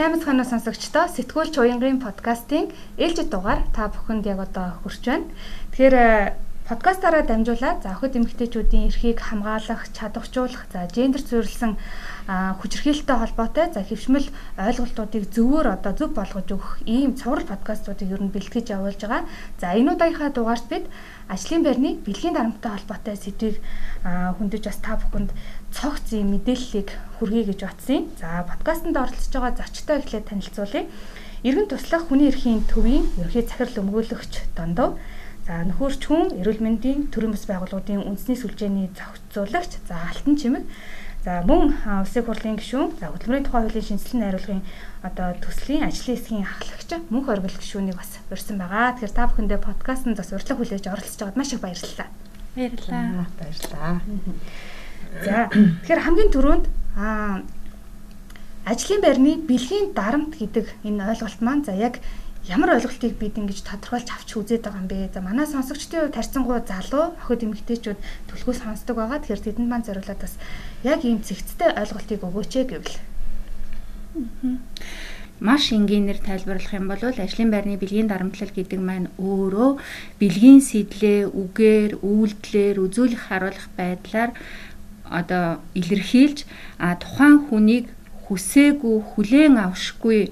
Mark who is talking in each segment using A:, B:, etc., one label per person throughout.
A: Сайн мэцхан сонсогчдоо сэтгүүлч уянгын подкастын ээлжид дугаар та бүхэнд яг одоо хүрч байна. Тэгэхээр подкастаараа дамжуулаад за охид эмэгтэйчүүдийн эрхийг хамгаалах, чадваржуулах, за гендер суурилсан хүчирхийлэлтэй холбоотой за хөвшмөл ойлголтуудыг зөвөр одоо зөв болгож өгөх ийм цуврал подкастуудыг ер нь бэлтгэж явуулж байгаа. За энэ удаагийнхаа дугаарт бид ажлын байрны бэлгийн дарамттай холбоотой сэдвийг хөндөж бас та бүхэнд цогц ийм мэдээллийг хүргэе гэж батсан. За подкастт оролцож байгаа зочтой эхлээд танилцуулъя. Иргэн туслах хүний эрхийн төвийн ерхий захирал өмгөөлөгч Дондов За нөхөрч хүн эрүүл мэндийн төрийн бас байгууллагын үндэсний сүлжээний зохицуулагч за алтан чимэг за мөн улсын хурлын гишүүн за хөтөлмөрийн тухай хуулийн шинжилгээ найруулгын одоо төслийн ажлын хэсгийн ахлагч мөнх оргил гишүүнийг бас урьсан байгаа. Тэгэхээр та бүхэндээ подкастт бас урьдлаг хүлээж оролцож байгаад маш их баярлалаа.
B: Баярлалаа. Баярлалаа.
A: За тэгэхээр хамгийн түрүүнд аа ажлын байрны бэлгийн дарамт гэдэг энэ ойлголт маань за яг ямар ойлголтыг бид ингэж тодорхойлж авч үзээд байгаа юм бэ? За манай сонсогчдын хувьд харьцангуй залуу охид эмэгтэйчүүд төлхөө сонсдог байгаа. Тэгэхээр тэдэнд маань зориулаад бас яг ийм зэгцтэй ойлголтыг өгөөч гэвэл.
B: Маш энгийнээр тайлбарлах юм бол ажлын байрны бэлгийн дарамтлал гэдэг маань өөрөө бэлгийн сэтлээ, үгээр, үйлдэлээр үзүүлэх харуулах байдлаар одоо илэрхийлж тухайн хүнийг хүсээгүй хүлээн авшгүй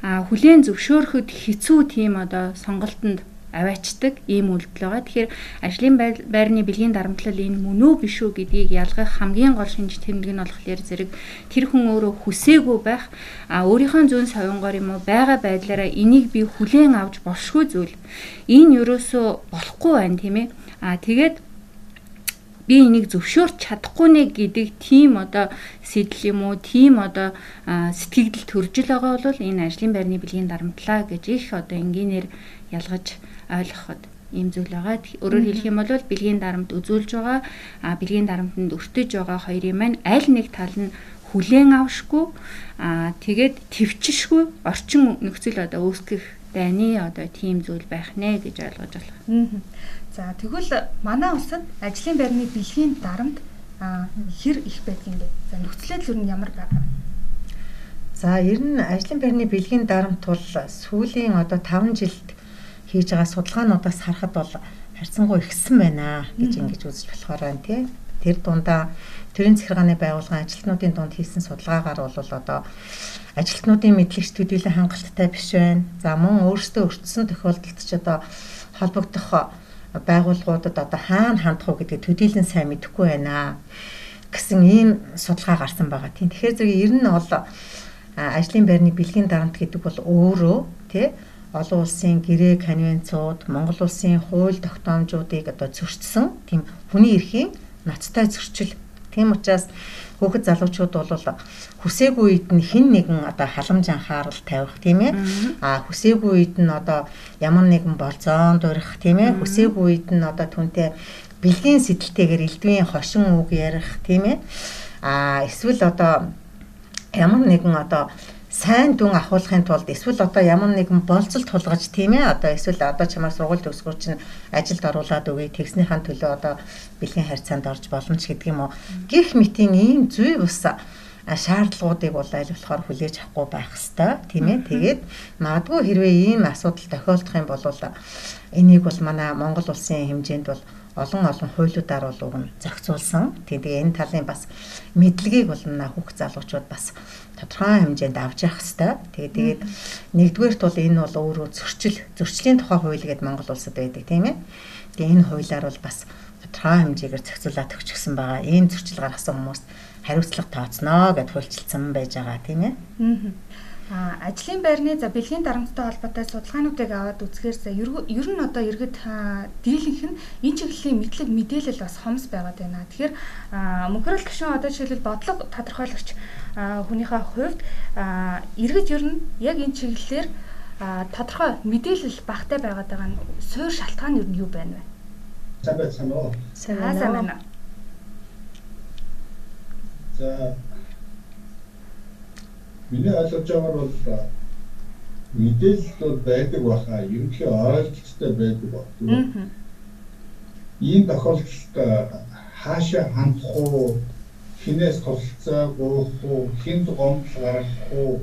B: хүлээн зөвшөөрөхөд хэцүү тийм одоо сонголтонд аваачдаг ийм үйлдэл байгаа. Тэгэхээр ажлын байрны бэлгийн дарамтлал энэ мөн үү биш үү гэдгийг ялгах хамгийн гол шинж тэмдэг нь болохоор зэрэг тэр хүн өөрөө хүсээгүй байх а өөрийнхөө зүүн совингоор юм уу байгаа байдлаараа энийг би хүлээн авч болшгүй зүйл. Энэ ерөөсөө болохгүй байна тийм ээ. А тэгээд би энийг зөвшөөрч чадахгүй нэ гэдэг тийм одоо сэтэл юм уу тийм одоо сэтгэгдэл төржил байгаа бол энэ ажлын байрны бэлгийн дарамтлаа гэж их одоо энгийнээр ялгаж ойлгоход ийм зүйл байгаа. Өөрөөр хэлэх юм бол бэлгийн дарамт үзүүлж байгаа, а бэлгийн дарамтанд өртөж байгаа хоёрын маань аль нэг тал нь хүлээн авшгүй аа тэгээд төвчшгүй орчин нөхцөл одоо үүсгэх дайны одоо тийм зүйл байх нэ гэж ойлгож байна.
A: За тэгвэл манай улсад ажлын байрны бэлгийн дарамт хэр их байдгийг бэ? За нөхцөлөд л ер нь ямар байгаа вэ?
C: За ер нь ажлын байрны бэлгийн дарамт бол сүүлийн одоо 5 жилд хийж байгаа судалгаануудаас харахад бол харьцангуй ихсэн байна гэж ингэж үзэж болохоор байна тий. Тэр дундаа төрийн захиргааны байгууллагын ажилтнуудын дунд хийсэн судалгаагаар бол одоо ажилтнуудын мэдлэгч төдийлөн хангалттай биш байна. За мөн өөрсдөө өртсөн тохиолдолд ч одоо холбогдох байгууллагуудад одоо хаана хандах уу гэдэг төдийлөн сайн мэдэхгүй байна гэсэн ийм судалгаа гарсан байгаа тийм. Тэгэхээр зэрэг ер нь бол ажлын байрны бэлгийн дарамт гэдэг бол өөрөө тий олон улсын гэрээ конвенцууд, Монгол улсын хууль тогтоомжуудыг одоо зөрчсөн тийм хүний эрхийн ноцтой зөрчил. Тийм учраас хүүхэд залуучууд бол хүсээгүй үед нь хин нэгэн одоо халамж анхаарал тавих тийм ээ. А хүсээгүй үед нь одоо ямар нэгэн болзоон дурих тийм ээ. Хүсээгүй үед нь одоо түнтэй бэлгийн сэтэлтэйгээр элдвийн хошин үг ярих тийм ээ. А эсвэл одоо ямар нэгэн одоо сайн дүн ахуулахын тулд эсвэл одоо ямар нэгэн болцол тулгаж тийм ээ? Одоо эсвэл одоо чамаар сургууль төгсгөр чинь ажилд оруулаад өгье тэгснийхэн төлөө одоо бэлгийн харьцаанд орж болно ч гэдэг юм уу? Гих мэтийн ийм зүй бус шаардлагуудыг бол аль болохоор хүлээж авахгүй байх хэвээр тийм ээ тэгээд магадгүй хэрвээ ийм асуудал тохиолдох юм бол энийг бол манай Монгол улсын хэмжээнд бол олон олон хуулиудаар бол уг нь зохицуулсан. Тэгээ энэ талын бас мэдлэгийг бол хүүхд залуучууд бас тодорхой хэмжээнд авч явах хэрэгтэй. Тэгээд тэгээд нэгдүгээрт бол энэ бол өөрөө зөрчил, зөрчлийн тухай хууль гэдэг Монгол улсад байдаг тийм ээ. Тэгээд энэ хуулиар бол бас тодорхой хэмжээгээр зохицуулаад өгчихсөн байгаа. Энэ зөрчил гаргасан хүмүүст хариуцлага тооцноо гэд хуульчилсан байж байгаа тийм ээ.
A: Аа ажлын байрны за бэлгийн дарамттай холбоотой судалгаануудыг аваад үзэхээр за ер нь одоо иргэд дийлэнх нь энэ чиглэлийн мэдлэг мэдээлэл бас хомс байгаад байна. Тэгэхээр мөнхөрөл гишүүн одоо жишээлбэл бодлого тодорхойлогч хүнийхээ хувьд иргэд ер нь яг энэ чиглэлээр тодорхой мэдээлэл багтай байгаад байгаа нь суур шалтгаан нь юу байна вэ?
D: Сайн байна уу?
A: Сайн байна.
D: За миний ойлгож байгаагаар бол мэдээлэл бол байдаг баха. Ерөнхий ойлголттой байдаг ба. Ийм тохиолдолд хаашаа хандах уу? Хинээс тусалцаа гоох уу? Хин гомдол гаргах уу?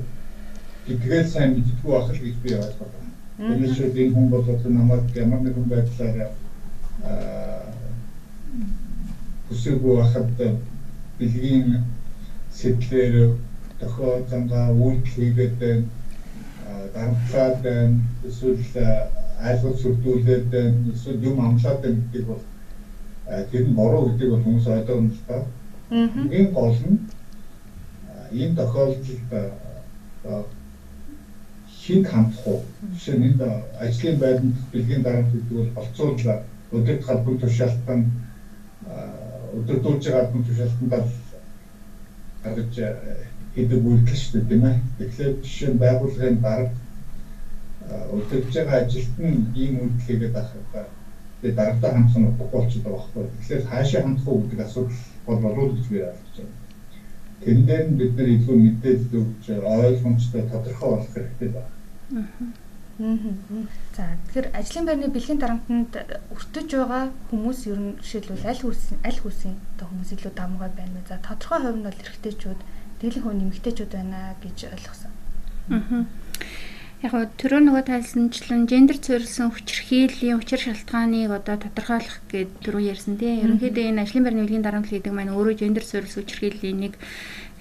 D: Тэгээд сайн мэддэггүй байх л гэж би ойлгоод байна. Тиймээс энэ хүн бол намайг ямар нэгэн байдлаар аа хүсээгүй байхад бэлгийн сэтлэр тохиол замгаа үйлдэл хийгээд байна. дарамтлаад байна. Эсвэл айлгал сүрдүүлээд байна. Эсвэл юм амлаад байна гэдэг бол тэр нь буруу гэдэг бол хүмүүс ойлгоно л та. Энэ гол нь энэ тохиолдолд хинт хандах уу? Жишээ нь энд ажлын байранд бэлгийн дарамт гэдэг бол болцуулаад өдөрт галбын тушаалтан өдөртүүлж байгаа галбын тушаалтанд гаргаж хийдэг үйлдэл шүү дээ тийм ээ. Тэгэхээр жишээ нь байгууллагын дарга өдөрж байгаа ажилт нь ийм үйлдэл хийгээд ахад тэгээ дарагтаа хандах нь утгагүй болчиход байгаа байхгүй. Тэгэхээр хаашаа хандах уу гэдэг асуудал бол болов гэж би ойлгож байна. Тэн дээр нь бид нар илүү мэдээлэл өгч ойлгомжтой тодорхой болох хэрэгтэй байна.
A: За тэгэхээр ажлын байрны бэлгийн дарамтанд өртөж байгаа хүмүүс ер нь жишээлбэл аль хүсийн аль хүсийн одоо хүмүүс илүү давмгай байна вэ? За тодорхой хувь нь бол эрэгтэйчүүд, дээлийн хувь нэмэгтэйчүүд байна гэж ойлгосон. Аа
B: яг гоо түрүү нөгөө тайлсанчлан гендер суурилсан хүчирхийллийн учир шалтгааныг одоо тодорхойлох гэд түрүү ярьсан тийм ерөнхийдөө энэ ажлын байрны үлгийн дарамт гэдэг маань өөрөө гендер суурилсан хүчирхийллийн нэг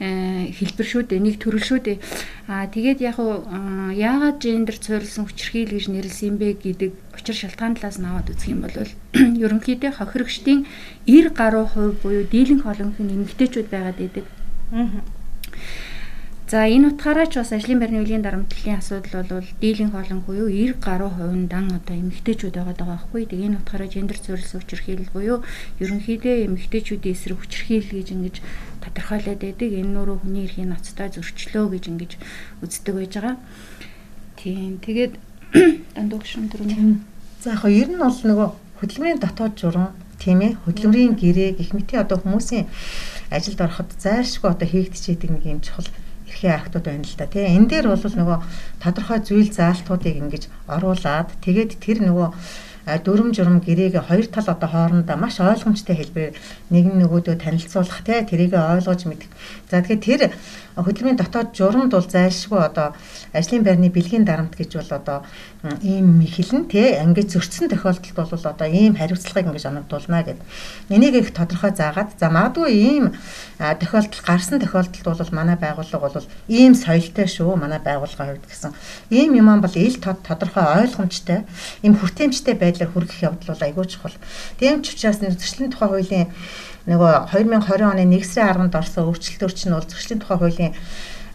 B: э, хэлбэр шүү дээ нэг төрөл шүү дээ. Аа тэгээд яг гоо яагаад гендер суурилсан хүчирхийл гэж нэрлсэн бэ гэдэг учир шалтгаан талаас нь аваад үзэх юм бол ерөнхийдөө хохирогчдын 90 гаруй хувь буюу дийлэнх олонх нь эмэгтэйчүүд байгаад идэг аа За энэ утгаараа ч бас ажлын байрны үеийн дарамтлалын асуудал бол дийлэнх олон буюу 90 гаруй хувийн дан одоо эмэгтэйчүүд байгаад байгаа байхгүй. Тэгээ энэ утгаараа гендер зөвлөсөн хүчирхийлэл буюу ерөнхийдөө эмэгтэйчүүдийн эсрэг хүчирхийлэл гэж ингэж тодорхойлоод байдаг. Энэ нөрөө хүний эрхийн ноцтой зөрчлөө гэж ингэж үздэг байж байгаа. Тийм. Тэгээд дандуугшин төрөний.
C: За яг ер нь бол нөгөө хөдөлмөрийн дотоод журам тийм ээ хөдөлмөрийн гэрээ гэх мэт одоо хүмүүсийн ажилд ороход зайлшгүй одоо хийгдчихэд нэг юм чухал эрхийн актууд байна л да тий. Энэ дээр бол нөгөө тодорхой зүйл заалтуудыг ингэж оруулаад тэгээд тэр нөгөө дүрм журм гэрээг хоёр тал одоо хоорондоо маш ойлгомжтой хэлбэрээр нэг нь нөгөөдөө танилцуулах тий тэрийг ойлгож мэдэх. За тэгэхээр тэр хөдөлмөрийн дотоод журамд бол зайлшгүй одоо ажлын байрны бэлгийн дарамт гэж бол одоо ийм мэхэлэн тий ингээд зөрчсөн тохиолдолд бол одоо ийм хариуцлагыг ингэж оногдуулна гэд. Энийг их тодорхой заагаад за магадгүй ийм тохиолдол гарсан тохиолдолд бол манай байгууллага бол ийм соёлтой шүү манай байгууллагын хувьд гэсэн. Ийм юм бол ил тод тодорхой ойлгомжтой ийм хүртээмжтэй байдлаар хүргэх явдал бол айгүй чухал. Тийм ч учраас зөрчлийн тухай хуулийн нөгөө 2020 оны 1 сарын 10-нд орсон өөрчлөлтөөр чинь бол зөрчлийн тухай хуулийн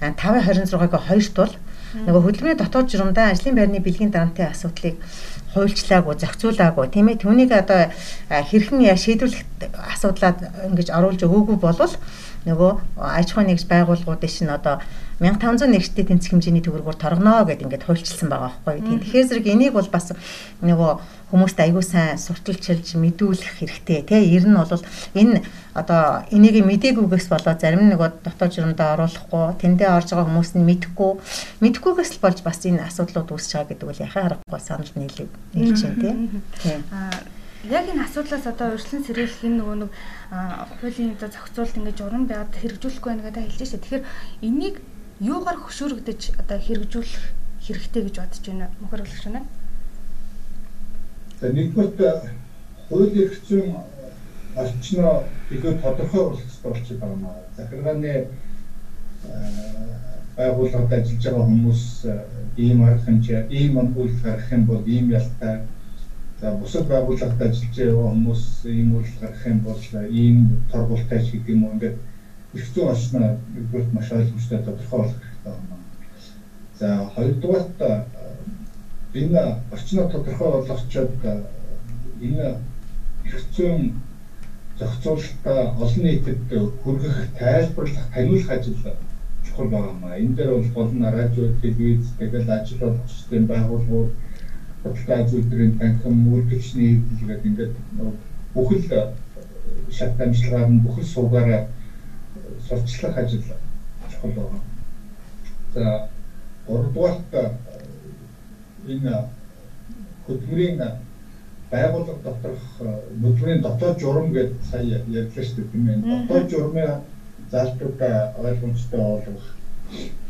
C: 526-г хоёрт бол нөгөө хөдөлмөрийн дотоод журамдаа ажлын байрны бэлгийн дарамтын асуудлыг хуульчлаагүй, зохицуулаагүй тийм ээ. Түүнийг одоо хэрхэн яа шийдвэрлэх асуудлаад ингэж оруулж өгөөгүй болвол нөгөө аж ахуйн нэгж байгууллагуудын шин одоо 1500 нэгжтэй тэнцэх хэмжээний төгрөгөөр торгоно гэдээ ингээд хуульчилсан байгаа байхгүй. Тийм. Тэгэхээр зэрэг энийг бол бас нөгөө хүмүүст аягүй сайн сурталчилж мэдүүлэх хэрэгтэй тий. Ер нь бол энэ одоо энийг мдэггүйгээс болоо зарим нэг дотоод журамдаа оруулахгүй тэндээ орж байгаа хүмүүс нь мэдхгүй мэдхгүйгээс л болж бас энэ асуудлууд үүсэж байгаа гэдэг үл яхаа харахгүй санал нийлж байна тий. Аа
A: яг энэ асуудлаас одоо урьдчилан сэргийлэх энэ нөгөө нэг хуулийн одоо зохицуулалт ингээд журам байгаад хэрэгжүүлэхгүй байна гэдэг хэлж шээ. Тэгэхээр энийг юугаар хөшөөрөгдөж одоо хэрэгжүүлэх хэрэгтэй гэж бодож байна мөхөр болгож байна.
D: За нэгдүгээр хууль эрх зүйн орчноо илүү тодорхой хэрэгтэй болчиход байгаа юм аа. Захиргааны байгууллагад ажиллаж байгаа хүмүүс ийм арга хэмжээ, ийм үйл гаргах юм бол ийм ялтай За бусад байгууллагад ажиллаж байгаа хүмүүс ийм үйл гаргах юм бол ийм торгуултай ч гэдэг юм уу ингээд их зүйн орчноо нэгдүгээр маш ойлгомжтой тодорхой болох хэрэгтэй байна. За хоёрдугаарт энэ орчноо тодорхой болгочоод энэ их зүйн зохицуулалтаа олон нийтэд хүргэх, тайлбарлах, таниулах ажил чухал аа. Энэ дээр бол гол нь радио, телевиз, тэгэл ажил болгочтой байгууллагууд бодлогын зүйлдрийн танхим мөрдөгчний хэлгээд ингээд бүхэл шат амжилтгаар нь бүхэл суугаараа сурчлах ажил чухал байна. За гуравдугаарт энэ хөдөлмөрийн байгууллага доторх хөдөлмөрийн дотоод журам гэдэг сая ярьлаа шүү дээ тийм ээ. Дотоод журмын заалтуудаа ойлгомжтой болгох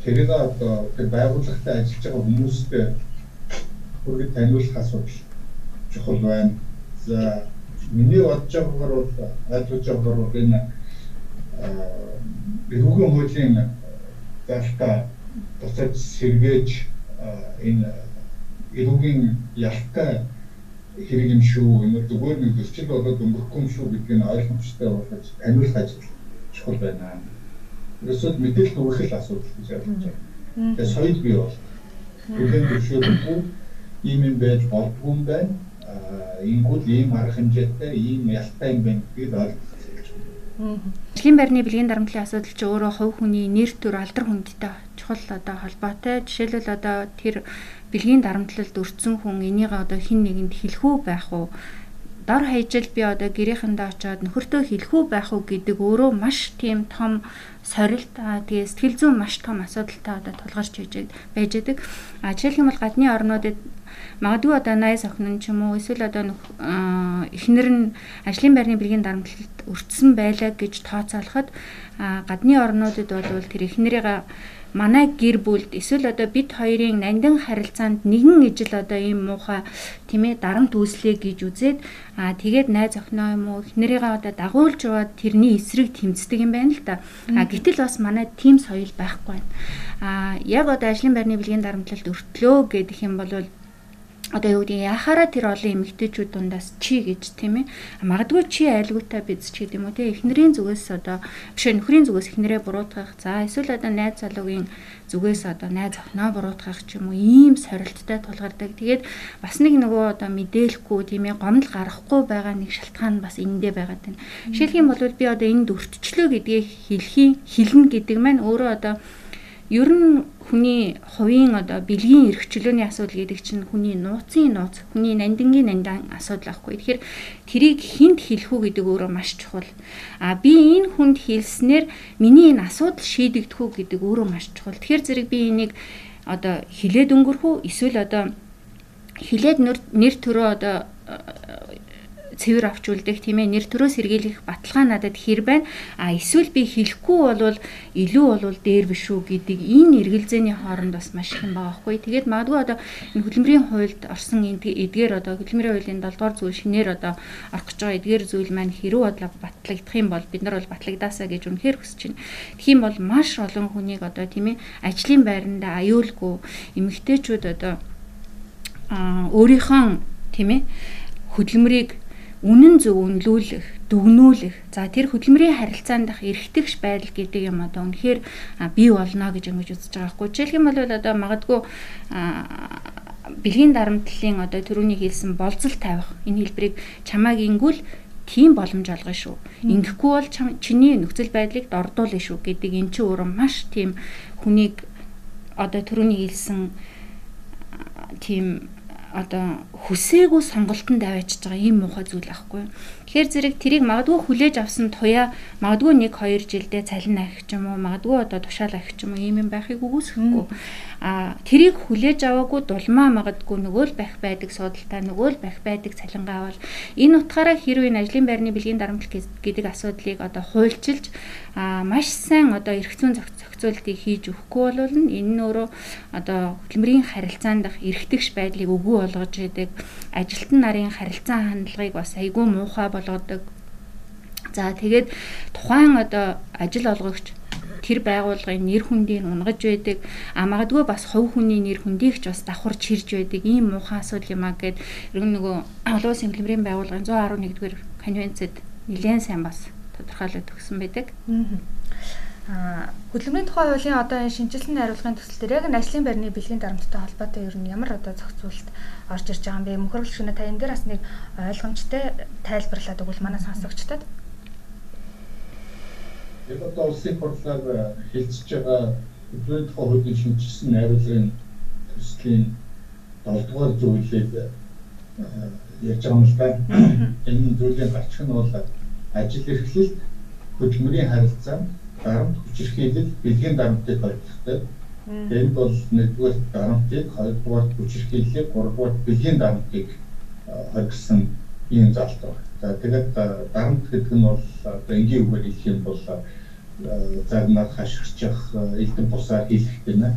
D: тэрийг одоо тэр байгууллагатай ажиллаж байгаа хүмүүстэй бүргэд таниулах асуудал чухал байна. За миний бодож байгаагаар бол ойлгож байгаагаар бол энэ эрүүгийн хуулийн залтаа буцаж сэргээж энэ эрүүгийн ялтай хэрэг юм шүү. Энэ зүгээр нэг зөрчил болоод өнгөрөхгүй юм шүү гэдгийг ойлгомжтой болгож таниулах ажил чухал байна. Ерөөсөө мэдээлэл өгөх л асуудал гэж ойлгож байна. Тэгээ соёл бий бол бүхэн төвшөөгүй ийм юм байж болдгүй юм байна. Аа ингүүл ийм арга хэмжээтэй ийм ялтай юм байна гэдгийг ойлгох
B: Дэлхийн байрны бэлгийн дарамтлын асуудал чи өөрөө хувь хүний нэр төр алдар хүндтэй чухал одоо холбоотой. Жишээлбэл одоо тэр бэлгийн дарамтлалд өртсөн хүн энийг одоо хин нэгэнд хэлэхүү байх уу? Дор хаяжл би одоо гэрээхэндээ очиод нөхөртөө хэлэхүү байх уу гэдэг өөрөө маш тийм том сорилт тэгээ сэтгэл зүйн маш том асуудалтай одоо тулгарч байж байдаг. А жишээлх юм бол гадны орнуудад магадгүй одоо найз охин нь ч юм уу эсвэл одоо эхнэр нь ажлын байрны бэлгийн дарамтлалд өртсөн байлаа гэж тооцоолоход гадны орнуудад бол тэр эхнэрийг манай гэр бүлд эсвэл одоо бид хоёрын нандин харилцаанд нэгэн ижил одоо ийм муухай тийм ээ дарамт үүслэе гэж үзээд аа тэгээд найз охиноо юм уу эхнэрийгээ одоо дагуулж яваад тэрний эсрэг тэмцдэг юм байна л да. А гэтэл бас манай тим соёл байхгүй байна. А яг одоо ажлын байрны бэлгийн дарамтлалд өртлөө гэдэг юм бол одоо юу гэдэг яхаараа тэр олон эмэгтэйчүүд дундаас чи гэж тийм ээ. Магадгүй чи айлгуутай биз ч гэдэг юм уу тийм эхнэрийн зүгээс одоо биш нөхрийн зүгээс эхнэрээ буруутгах. За эсвэл одоо найз залуугийн зүгээс одоо найз охиноо буруутгах ч юм уу ийм сорилттой тулгардаг. Тэгээд бас нэг нөгөө одоо мэдээлэхгүй тийм ээ гомдол гарахгүй байгаа нэг шалтгаан бас эндээ байгаад байна. Жишээлх юм бол би одоо энд өртчлөө гэдгийг хэлхийн хэлнэ гэдэг маань өөрөө одоо ер нь хүний хувийн одоо бэлгийн эрх чөлөөний асуудал гэдэг чинь хүний нууцын нууц, хүний нандингийн нандан асуудал байхгүй. Тэгэхээр тэрийг хинт хэлэх үү гэдэг өөрөө маш чухал. А би энэ хүнд хэлснээр миний энэ асуудал шийдэгдэх үү гэдэг өөрөө маш чухал. Тэгэхээр зэрэг би энийг одоо хилээд өнгөрөх үү эсвэл одоо хилээд нэр төрөө одоо цэвэр авч үлдэх тийм ээ нэр төрөө сэргийлэх баталгаа надад хэр байна? А эсвэл би хэлэхгүй болвол илүү болвол дээр биш үү гэдэг энэ эргэлзээний хооронд бас маш их юм байгаа хгүй. Тэгээд магадгүй одоо энэ хөдөлмөрийн хуульд орсон эдгээр одоо хөдөлмөрийн хуулийн 7 дугаар зүйл шинээр одоо орох гэж байгаа эдгээр зүйл маань хэрүү бодлоо батлагдах юм бол бид нар бол батлагдаасаа гэж үнэхээр хүсэж байна. Юм бол маш олон хүнийг одоо тийм ээ ажлын байранда аюулгүй эмэгтэйчүүд одоо өөрийнхөө тийм ээ хөдөлмөрийг үнэн зөв үнэлүүлэх, дүгнүүлэх. За тэр хөдөлмөрийн харилцаанд дах эргэтгэж байдал гэдэг юм одоо үнэхээр бий болно гэж ингэж үзэж байгаа хгүй. Жишээлх юм бол одоо магадгүй бэлгийн дарамтлалын одоо төрөний хэлсэн болцол тавих энэ хэлбэрийг чамааг ингүүл тийм боломж олгоно шүү. Ингэхгүй бол чиний нөхцөл байдлыг дордуулна шүү гэдэг эн чинь өөрөө маш тийм хүнийг одоо төрөний хэлсэн тийм одоо хүсээгүй сонголтонд аваачиж байгаа ийм муухай зүйл байхгүй. Тэгэхээр зэрэг тэрийг магадгүй хүлээж авсан туяа магадгүй 1 2 жилдээ цалин авах ч юм уу магадгүй одоо тушаал авах ч юм уу ийм юм байхыг үгүйсэхгүй. А тэрийг хүлээж аваагүй дулмаа магадгүй нөгөө л байх байдаг судалтай нөгөө л байх байдаг цалингаа авал энэ утгаараа хэрвээ энэ ажлын байрны бэлгийн дарамтлал гэдэг асуудлыг одоо хуульчилж а маш сайн одоо эрх зүйн зохицуултыг хийж өгөхгүй бол энэ нь өөрөө одоо хөдөлмөрийн харилцаанд дах эргэтгэж байдлыг өгөө болгож идэг ажилтан нарын харилцаа хандлагыг бас айгүй муухай болгодог. За тэгээд тухайн одоо ажил олгогч тэр байгууллагын нэр хүндийг унгаж байдаг. А магадгүй бас хувь хүний нэр хүндийг ч бас давхар чирж байдаг. Ийм муухай асуудал юм а гэд нөгөө олон улсын хөдөлмөрийн байгууллагын 111-р конвенцэд нэлээд сайн бас тодорхойлоод өгсөн байдаг.
A: Аа хөдөлмөрийн тухай хуулийн одоо энэ шинжилсэн хариулгын төсөл дээр яг нь ажлын байрны бэлгийн дарамттай холбоотой ер нь ямар одоо зохицуулалт орж ирж байгаа юм бэ? Мөхөрлөг шинэ та энэ дээр бас нэг ойлгомжтой тайлбарлаад өгвөл манай сонсогчдод.
D: Энэ одоо улсын хурлаар хэлцэж байгаа хөдөлмөрийн тухай хуулийн шинжилсэн найруулгын төслийн 7 дугаар зүйлийг э, ярьж байгаа юм л да. Энэ зүйлийн гарчих нь бол ажил эрхлэлт хөдөлмөрийн харилцаа дарамт хүчирхийлэл бэлгийн дарамтыг холбогддог. Энд бол нэгдүгээр дарамтыг, хоёрдугаар хүчирхийллийг, гуравдугаар бэлгийн дарамтыг хоригдсан ийм залт байна. За тэгээд дарамт гэдэг нь бол одоо энгийн үгээр хэлэх юм бол загнаад хашгирчих элдэн бусаар хийх гэнэ.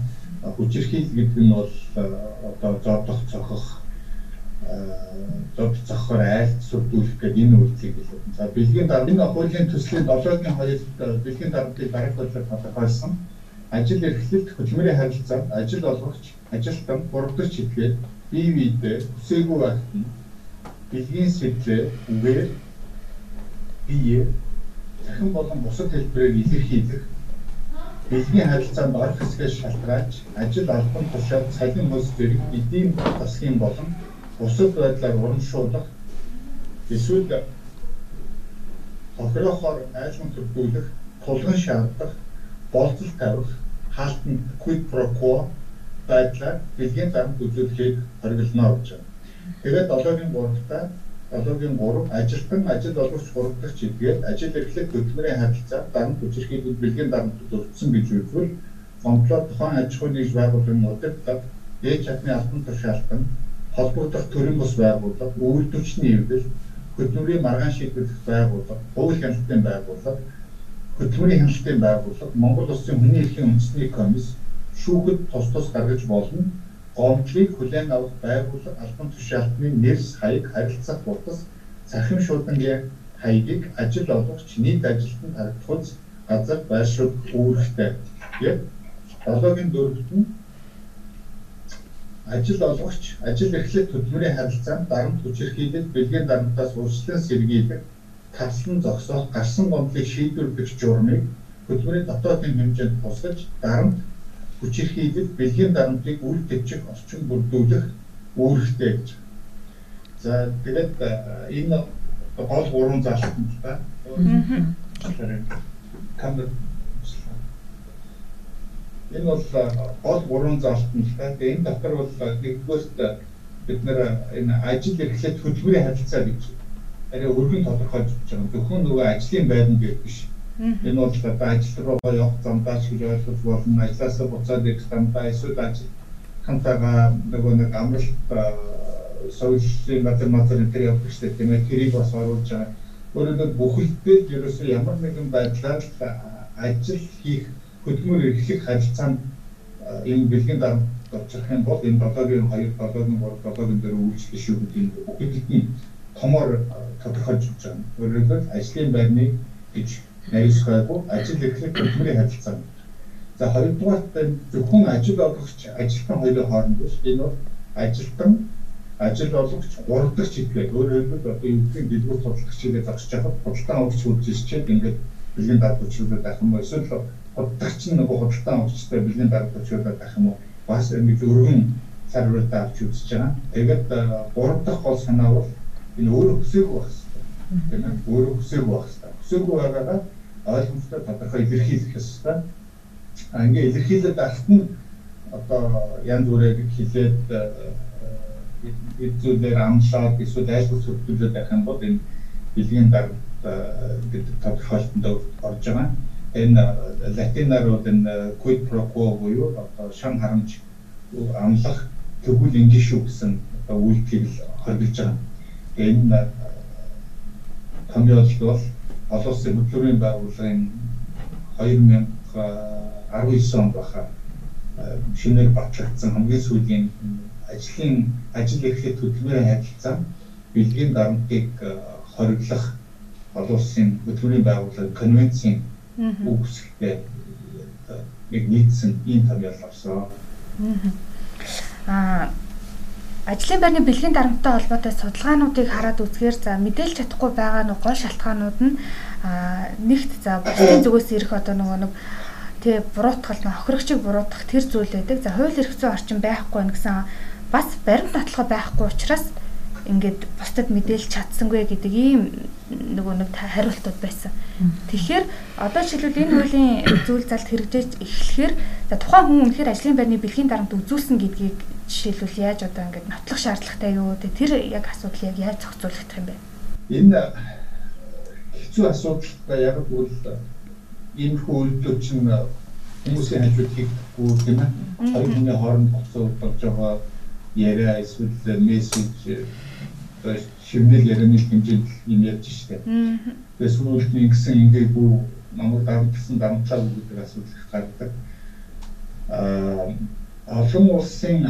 D: Хүчирхийл гэдэг нь бол одоо зодох цохох зод цохоор айлт сүрдүүлэх гэдэг энэ үйлдэлийг хэлээд. За бэлгийн дарга энэ хуулийн төслийн 7-гийн 2-д бэлгийн даргыг дараг бодлоор тодорхойлсон. Ажил эрхлэлт хөдөлмөрийн харилцаанд ажил олгогч, ажилтан, гуравдагч хэлгээд бие биедээ хүсээгүй байхад нь бэлгийн сэтлээ үгээр бие захин болон бусад хэлбэрээр илэрхийлэх бэлгийн харилцаанд орох хэсгээс шалтгаалж ажил албан тушаал цалин хөлс зэрэг эдийн засгийн болон бусад байдлаар урамшуулах эсвэл тохирохоор айлгын төрдүүлэх, тулгын шаардах, болцол тавих, хаалтанд quid pro quo байдлаар бэлгийн дарамт үзүүлэхийг хориглоно гэж байна. Тэгээд 7-гийн 3-та 7-гийн 3 ажилтан ажил олгогч 3 дахь чиглэлээр ажил эрхлэх хөтөлмөрийн харилцаа дарамт хүчирхийлэл бэлгийн дарамтд өртсөн гэж үзвэл гомдлоо тухайн аж ахуйн нэгж байгууллагын удирдлага дээд чадны албан тушаалтан холбогдох төрийн бус байгууллага үйлдвэрчний эвдэл хөтөлмөрийн маргаан шийдвэрлэх байгууллага хууль хяналтын байгууллага хөтөлмөрийн хяналтын байгууллага Монгол Улсын хүний эрхийн үндэсний комисс шүүхэд тус тус гаргаж болно гомдлыг хүлээн авах байгууллага албан тушаалтны нэрс хаяг харилцах утас цахим шуудангийн хаягийг ажил олгогч нийт ажилтнанд харагдахуйц газар байршуул үүрэгтэй. Яг 7-гийн 4-т нь ажил олгогч ажил эрхлэлт хөтөлмөрийн харилцаанд дарамт хүчирхийлэл бэлгийн дарамтаас урьдчилан сэргийлэх таслан зогсоох гарсан гомдлыг шийдвэрлэх журмыг хөтөлмөрийн дотоодын хэмжээнд тусгаж дарамт хүчирхийлэл бэлгийн дарамтыг үйл төчих орчин бүрдүүлэх үүрэгтэй гэж. За тэгээд энэ гол гурван залтанд та. Камер Энэ бол гол гурван залтанд та. Тэгээд энэ дотор бол нэгдүгээрт бид нэр энэ ажил эрхлэлт хөтөлбөрийн харилцаа гэж арай өргөн тодорхойлж байгаа. Зөвхөн нөгөө ажлын байран гэж биш Энэ бол одоо ажил руугаа явах замдаа ч гэж ойлгож болно. Ажлаасаа буцаад ирэх замдаа эсвэл ажил хамтаага нөгөө нэг амралт соёлын мазар энэ явах хэрэгтэй тийм ээ. Тэрийг бас оруулж байгаа. Өөрөөр бүхэлдээ ерөөсөө ямар нэгэн байдлаар ажил хийх хөдөлмөр эрхлэх харилцаанд энэ бэлгийн дарамт орчих юм бол энэ 7-гийн 2, 7-гийн 3, 7-гийн 4 үйлчлэл шүү гэдэг энэ бүхэлдээ томоор тодорхойлж байгаа. Өөрөөр ажлын байрны гэж найрсгаагүй ажил эрхлэх хөтөлбөрийн харилцаа. За хоёрдугаарт зөвхөн ажил олгогч ажилтан хоёрын хооронд биш энэ бол ажилтан ажил олгогч гурав дахь чиглэл өөрөөр хэлбэл одоо юм дэлгүүр судалдагч чиглэлээр зогсож байхад худалдан авагч үйлчилчээд ингээд бэлгийн байх юм уу эсвэл худалдагч нь нөгөө худалдан авагчтай бэлгийн даатгуулчдад байх юм уу бас нэг өргөн цар хүрээтэй авч үзэж байгаа. Тэгээд гурав дахь гол санаа бол энэ өөрөө хүсээгүй байх хэрэгтэй. Тийм ээ өөрөө хүсээгүй байх хэрэгтэй. Хүсээгүй байгаагаа ойлгомжтой тодорхой илэрхийлэх ёстой. А ингээ илэрхийлээд алт нь одоо янз бүрээр хилээд эд зүйлээр амлаад эсвэл айлгуул сүрдүүлээд байх юм бол энэ бэлгийн дарамт гэдэг тодорхойлолтонд орж байгаа. Энэ латинаар бол энэ quid pro quo буюу одоо шан харамж амлах тэгвэл ингэ шүү гэсэн одоо үйлдэлийг хоригдж байгаа. Энэ томьёолт бол олон улсын хөтөлбөрийн байгууллагын 2019 онд баха шинээр батлагдсан хамгийн сүүлийн ажлын ажил эрхлэлт хөтөлбөрийн харилцаа бэлгийн дарамтыг хориглох олон улсын хөтөлбөрийн байгууллагын конвенцийн үгсэлтэй нэг нийцсэн ийм томьёол авсан.
A: Аа Ажлын байрны бэлгийн дарамттай холбоотой судалгаануудыг хараад үзэхээр за мэдээлж чадахгүй байгаа нэг гол шалтгаанууд нь нэгт за бусдын зүгээс ирэх одоо нөгөө нэг тий буруутгал хохирогчийг буруутгах тэр зүйл байдаг. За хууль эрх зүйн орчин байхгүй гэсэн бас баримт татлага байхгүй учраас ингээд бусдад мэдээлж чадсангүй гэдэг ийм нөгөө нэг хариултууд байсан. Тэгэхээр одоо жишээлбэл энэ хуулийн зүйл залт хэрэгжиж эхлэхээр за тухайн хүн үнэхээр ажлын байрны бэлгийн дарамт үзүүлсэн гэдгийг жишээлбэл яаж одоо ингээд нотлох шаардлагатай юу тэр яг асуудал яг яаж зохицуулах юм бэ?
D: Энэ хэцүү асуудалтай яг бол иймэрхүү үйлдэл чинь хүмүүсийн хажууд хийхгүй ээ. Хоёр хүний хооронд боцоо болж байгаа яриа эсвэл мессеж шивнэл ярианы хэмжээнд юм ярьж штэ. Тэгээ сүүлд нь ингэсэн ингээгүй намайг дарамтсан дарамтлаа гэдэг асуудал их гардаг. Аа олон улсын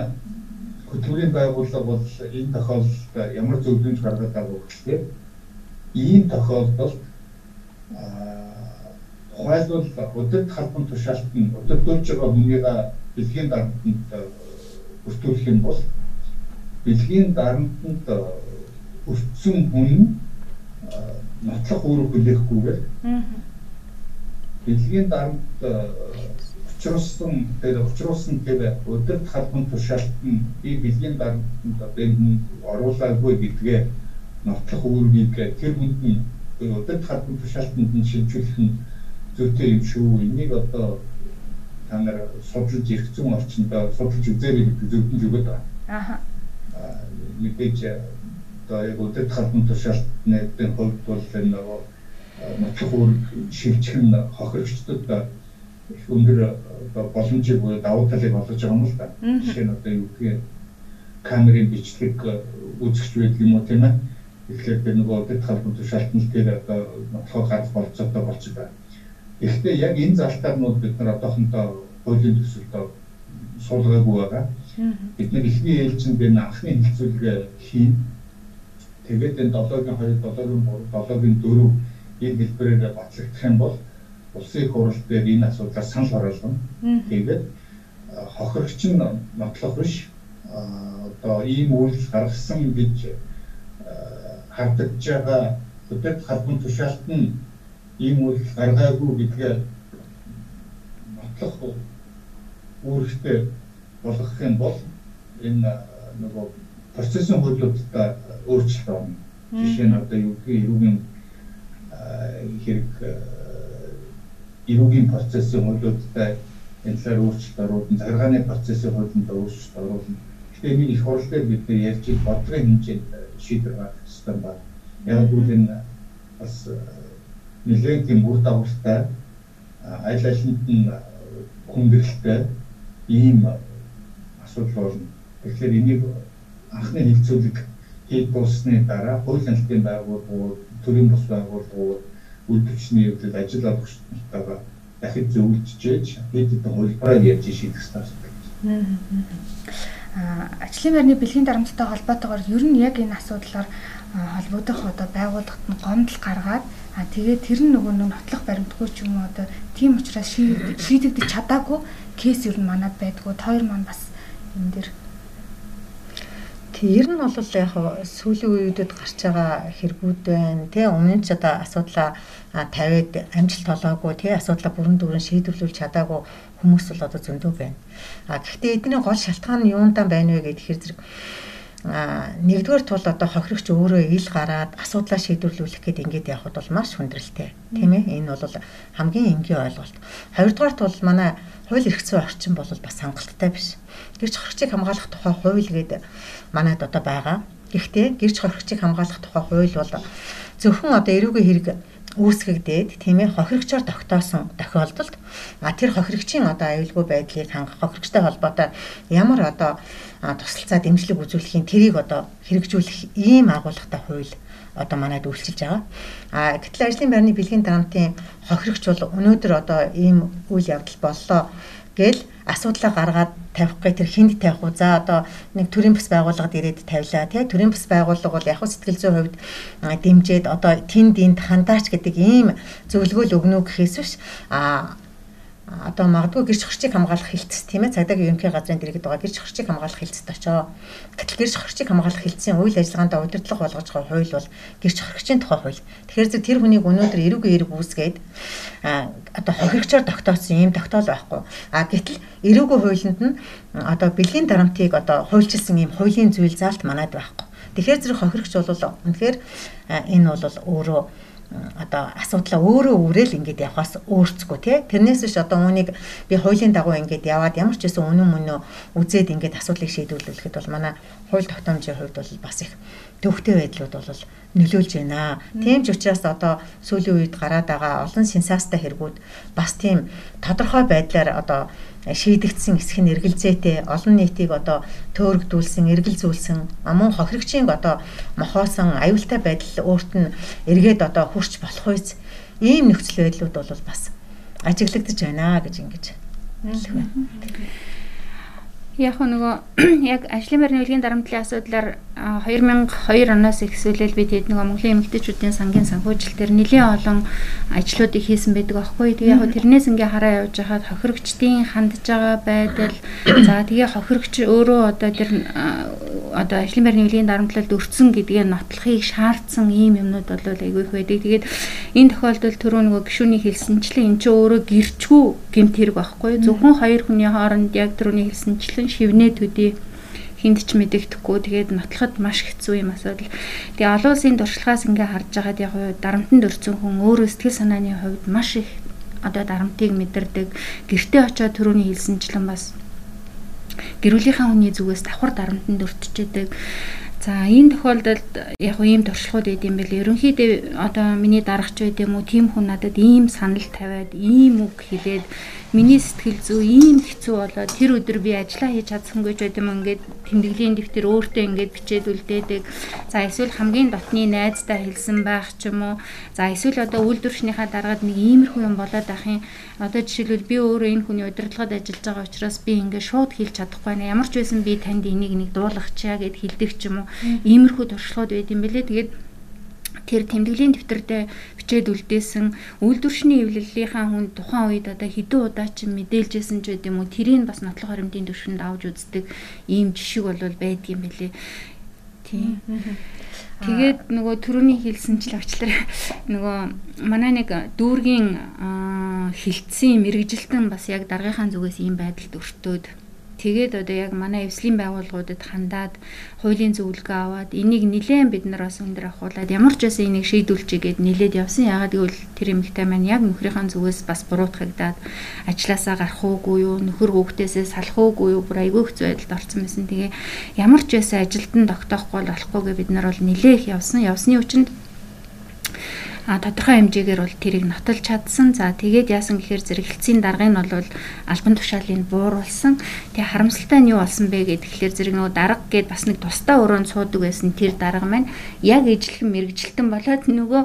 D: хөтөлбөрийн байгууллага бол энэ тохиолдолд ямар зөвлөмж гаргаад байгаа вэ ийм тохиолдолд тухайлбал өдөрт халбан тушаалт нь өдөртөж байгаа хүнийг бэлгийн дарамтанд өртүүлэх юм бол бэлгийн дарамтанд өртсөн хүн нотлох үүрэг хүлээхгүйгээр бэлгийн дарамт учруулсан тэр учруулсан тэр өдөрт халбан тушаалт нь би бэлгийн дарамтанд энэ оруулаагүй гэдгээ нотлох үүргийг тэр хүнд нь өдөрт халбан тушаалтанд нь шилжүүлэх нь зүйтэй юм шүү. Энийг одоо та нар судалж ирэх зүүн орчинд судалж үзээрэй гэдэг зөвлөмж өгöd байна.
A: Аха.
D: Мэдээж одоо яг өдөрт халбан тушаалтны хувьд бол энэ нөгөө нотлох үүрэг шилжих нь хохирогчдод их өндөр боломжийг буюу давуу талыг олгож байгаа юм л да. Жишээ нь одоо юу гэх камерын бичлэг үзэгч байдаг юм уу тийм ээ. Тэгэхээр тэр нөгөө өдөрт халбан тушаалтанд тэр одоо нотлохоор гарах болцоотой болж байна. Гэхдээ яг энэ залтаарнууд бид нар одоохондоо хуулийн төсөлдөө суулгаагүй байгаа. Бид нар эхний ээлжинд энэ анхны хэлцүүлгээ хийн. Тэгээд энэ 7-гийн 2, 7-гийн 3, 7-гийн 4 энэ хэлбэрээр батлагдах юм бол улсын хурал дээр энэ асуудлаар санал оруулна. Тэгээд хохирогч нь нотлох биш одоо ийм үйлс гаргасан гэж хардж байгаа хөдөлт халбан тушаалт нь ийм үйл гаргаагүй гэдгээ нотлох үүрэгтэй болгох юм бол энэ нөгөө процессын хуулиудад өөрчлөлт орно. Жишээ нь одоо юу гэх эрүүгийн хэрэг эрүүгийн процессын хуулиудад энэ талаар өөрчлөлт оруулна. Захиргааны процессын хуулинд өөрчлөлт оруулна. Гэхдээ энэ их хурал дээр бид нэр ярьж бодлогын хэмжээнд шийдвэр гаргах хэрэгтэй байна. Яг үл энэ бас нэлээд тийм үр дагавартай аль алинд нь хүндрэлтэй ийм асуудал болно. Тэгэхээр энийг анхны хэлцүүлэг хийж дуусны дараа хууль нэлтийн байгууллагууд, төрийн бус байгууллагууд, үйлдвэрчний хэвлэл ажил олгогчдтойгоо дахид зөвлөжж хэд хэдэн хөлбөрөөр ярьж шийдэх хэрэгтэй.
A: Аа ажлын байрны бэлгийн дарамттай холбоотойгоор ер нь яг энэ асуудлаар холбогдох одоо байгууллагт нь гомдол гаргаад А тэгээд тэр нь нөгөө нэг нотлох баримтгүй ч юм уу одоо тийм учраас шийдэгдэж чадаагүй кейс ер нь манад байдгүй. Хоёр маань бас энэ дэр
C: Тэр нь бол яг сүүлийн үеүүдэд гарч байгаа хэрэгүүд байна. Тэ өмнө ч одоо асуудлаа тавиад амжилт олоогүй, тэ асуудлаа бүрэн дүүрэн шийдвэрлүүлж чадаагүй хүмүүс бол одоо зөндөө байна. А гэхдээ эдний гол шалтгаан нь юундаа байна вэ гэхээр зэрэг а нэгдүгээр тул одоо хохирогч өөрөө ил гараад асуудлаа шийдвэрлүүлэх гээд ингээд явхад бол маш хүндрэлтэй тийм ээ энэ бол хамгийн энгийн ойлголт хоёрдугаар тул манай хууль эрх зүйн орчин бол бас хангалттай биш гэрч хохирогчийг хамгаалах тухай хууль гээд манайд одоо байгаа гэхдээ гэрч хохирогчийг хамгаалах тухай хууль бол зөвхөн одоо эрүүгийн хэрэг үүсгэгдээд тийм ээ хохирогчоор тогтоосон тохиолдолд а тэр хохирогчийн одоо аюулгүй байдлыг хангах хохирогчтой холбоотой ямар одоо тусалцаа дэмжлэг үзүүлэхийн тэрийг одоо хэрэгжүүлэх ийм агуулгатай хууль одоо манайд үйлчилж байгаа. А гэтэл ажлын байрны бэлгийн дарамтын хохирогч бол өнөөдөр одоо ийм үйл явдал боллоо гэл асуудлаа гаргаад тавихгүй тэр хүнд тавих уу? За одоо нэг төрийн бас байгууллагад ирээд тавилаа тий? Төрийн бас байгууллага бол яг сэтгэл зүйн хувьд дэмжиж одоо тэнд энд хандаач гэдэг ийм зөвлөгөөл өгнө гэхээс биш. А одоо магадгүй гэрч хорчийг хамгаалах хилцс тийм ээ цагдаагийн ерөнхий газрын дэргэд байгаа гэрч хорчийг хамгаалах хилцэд очоо. Гэтэл гэрч хорчийг хамгаалах хилцсийн үйл ажиллагаанд удирдлага болгож байгаа хууль бол гэрч хорчийн тухай хууль. Тэгэхээр зөв тэр хүнийг өнөөдөр эрүүг эрэг үүсгээд а одоо хохирогчоор тогтоосон ийм тогтоол байхгүй. А гэтэл эрүүгийн хуулинд нь одоо бэлгийн дарамтыг одоо хуульчилсан ийм хуулийн зүйл заалт манайд байхгүй. Тэгэхээр зэрэг хохирогч бол үнэхээр энэ бол өөрөө одоо асуудлаа өөрөө үүрэл ингээд явхаас өөрцгөө тий тэрнээс биш одоо үүнийг би хуулийн дагуу ингээд яваад ямар ч гэсэн үнэн мөнөө үзээд ингээд асуудлыг шийдвэрлэхэд бол манай хууль тогтоомжийн хувьд бол бас их төвхтэй байдлууд бол нөлөөлж байна. Тийм ч учраас одоо сүүлийн үед гараад байгаа олон сенсацтай хэрэгүүд бас тийм тодорхой байдлаар одоо шийдэгдсэн эсэх нь эргэлзээтэй олон нийтийг одоо төөрөгдүүлсэн, эргэлзүүлсэн, мөн хохирогчийн одоо мохоосон аюултай байдал өөрт нь эргээд одоо хурч болох үйс ийм нөхцөл байдлууд бол бас ажиглагдаж байна гэж ингэж хэлэх байна.
B: Яг нөгөө яг ажлын байрны үлгийн дарамтлын асуудлаар 2002 оноос эхсүүлэл бид хэд нөгөө Монголын эмэгтэйчүүдийн сангийн санхүүжилтээр нэлийн олон ажлуудыг хийсэн байдаг аахгүй. Тэгээ яг тэрнээс ингээ хараа явж хахад хохирогчдын хандж байгаа байдал за тэгээ хохирогч өөрөө одоо тэр одоо ажлын байрны үлгийн дарамтлалд өртсөн гэдгээ нотлохыг шаардсан ийм юмнууд бол айгүй их байдаг. Тэгээд энэ тохиолдолд түрүү нөгөө гişүний хэлсэнчлэн эн чинь өөрөө гэрчгүй гэмт хэрэг байхгүй. Зөвхөн хоёр хүний хооронд яг түрүүний хэлсэнчлэн шин шивнээ төдий хинт ч мэдэгдэхгүй тэгээд нотлоход маш хэцүү юм асуудал. Тэгээ олон улсын туршлагаас ингээ харж байгаад яг дарамтанд өрцөн хүн өөрөө сэтгэл санааны хувьд маш их одоо дарамтыг мэдэрдэг. Гэртээ очиод төрөний хэлсэнчлэн бас гэрүүлийнхаа хүний зүгээс давхар дарамтанд өртчихэдэг. За энэ тохиолдолд яг ийм туршлагууд байд юм бэл ерөнхийдөө одоо миний дарагч байд юм уу тийм хүн надад ийм санал тавиад ийм үг хэлээд миний сэтгэл зүй ийм хэцүү болоод тэр өдөр би ажиллаа хийж чадсангүй ч юм ингээд тэмдэглэлийн дэвтэр өөртөө ингээд бичээд үлдээдэг. За эсвэл хамгийн дотны найздаа хэлсэн байх ч юм уу. За эсвэл одоо үйлдвэрчнийхаа дараад нэг иймэрхүү юм болоод ах юм. Одоо жишээлбэл би өөрөө энэ хүний удирдлагад ажиллаж байгаа учраас би ингээд шууд хэлж чадахгүй байна. Ямар ч байсан би танд энийг нэг дуулгах чаа гэд хэлдэг ч юм уу. Иймэрхүү туршлагууд байд юм бэлээ. Тэгээд тэр тэмдэглэлийн дэвтэрдээ бичээд үлдээсэн үйлдвэршний эвлэлийнхаа хүн тухайн үед одоо хэдэн удаа ч мэдээлжсэн ч байд юм уу тэрийг бас нотлох харимтын төвшөнд авч үздэг ийм жишг бол байдаг юм билээ. Тийм. Тэгээд нөгөө төрөний хэлсэнчл авчлаа нөгөө манай нэг дүүргийн хилцсэн мэрэгжилтэн бас яг даргийнхаа зүгээс ийм байдалд өртөөд Тэгээд одоо яг манай эвслийн байгууллагуудад хандаад хуулийн зөвлөгөө аваад энийг нилээн бид нар бас өндөр ахуулаад ямар ч байсан энийг шийдүүлчихье гэд нилээд явсан. Ягаад гэвэл тэр эмэгтэй маань яг нөхрийнхээ зүгээс бас буруутгагдаад ажилласаа гарах уугүй юу, нөхөр хүүхдээсээ салах уугүй юу, бүр айгүй хэцүү байдалд орсон байсан. Тэгээ ямар ч байсан ажилд нь тогтоохгүй болохгүй гэ бид нар бол нилээх явсан. Явсны үчинд а тодорхой хэмжээгээр бол тэрийг нотолж чадсан. За тэгээд яасан гэхээр зэрэгэлцийн даргыг нь бол албан тушаалыг бууруулсан. Тэгээ харамсалтай нь юу болсон бэ гэхээр зэрэг нөгөө дарга гээд бас нэг тусдаа өрөөнд суудаг байсан тэр дарга маань яг ижлэхэн мэрэгжилтэн болоод нөгөө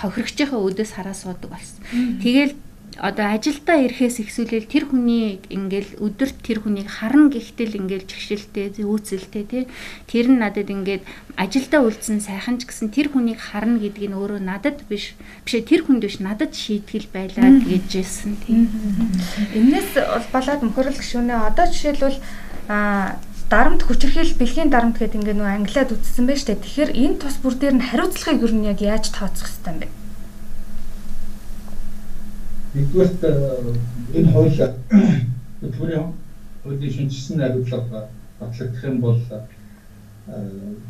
B: хохирогчийнхаа өдөөс хараа суудаг болсон. Тэгэл одоо ажилдаа ирэхээс ихсүүлэл тэр хүний ингээл өдөрт тэр хүнийг харна гэхтэл ингээл жигшилтэй зөөцөлтэй тий. Тэр нь надад ингээд ажилдаа үлдсэн сайхан ч гэсэн тэр хүнийг харна гэдгийг нь өөрөө надад биш бишээ тэр хүнд биш надад шийтгэл байлаа гэжсэн тий.
A: Энэс болоод мөхөрлөх шүнээ одоо жишээлбэл а дарамт хүчирхийл бэлгийн дарамт гэдэг ингээд нөө англиад үздсэн байж тээ. Тэгэхээр энэ тус бүр дээр нь хариуцлагыг юу нь яг яаж тооцох хэвтэй юм бэ
D: Нэгдүгээрт энэ хууль төлбөрийн хуулийн шинжилсэн хариуцлага батлагдах юм бол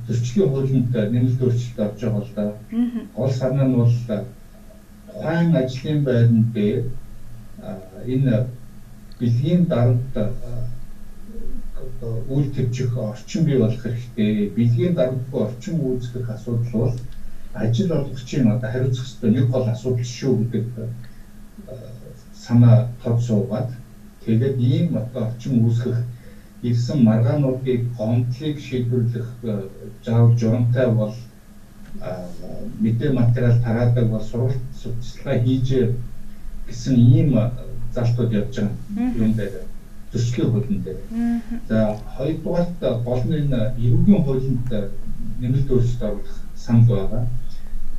D: зөрчлийн хуулинд нэмэлт өөрчлөлт орж байгаа л да. Гол санаа нь бол тухайн ажлын байранд энэ бэлгийн дарамт үйл төвчих орчин бий болох хэрэгтэй. Бэлгийн дарамтгүй орчин үүсгэх асуудал бол ажил олгогчийн одоо хариуцах ёстой нэг гол асуудал шүү гэдэг санаа тод суугаад тэгээд ийм орчин үүсгэх ирсэн маргаануудыг гомдлыг шийдвэрлэх заав журамтай бол мэдээ материал тараадаг бол сургалт судалгаа хийж гэсэн ийм залтууд явж байгаа юм дээр зөрчлийн хуулинд дээр. За хоёрдугаарт гол нь энэ эрүүгийн хуулинд нэмэлт өөрчлөлт оруулах санал байгаа.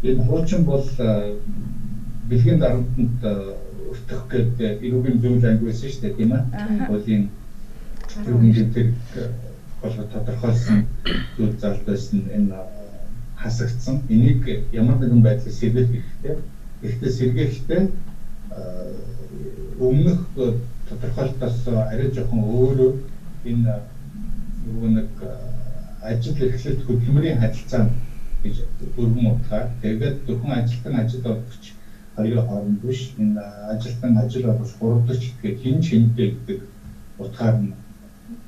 D: Энэ хуучин бол бэлгийн дарамтанд өртөх гэдэг эрүүгийн зүйл анги байсан шүү дээ тийм ээ. Хуулийн эрүүгийн дэвтэр болгоод тодорхойлсон зүйл залт байсан энэ хасагдсан. Энийг ямар нэгэн байдлаар сэргээх хэрэгтэй. Гэхдээ сэргээхдээ өмнөх тодорхойлолтоос арай жоохон өөрөөр энэ нөгөө нэг ажил эрхлэлт хөдөлмөрийн харилцаа гэж өргөн утгаар тэгээд зөвхөн ажилтан ажил олгогч хоёрын хооронд биш энэ ажилтан ажил олгож гуравдагч гэдэг хин шинтэй гэдэг утгаар нь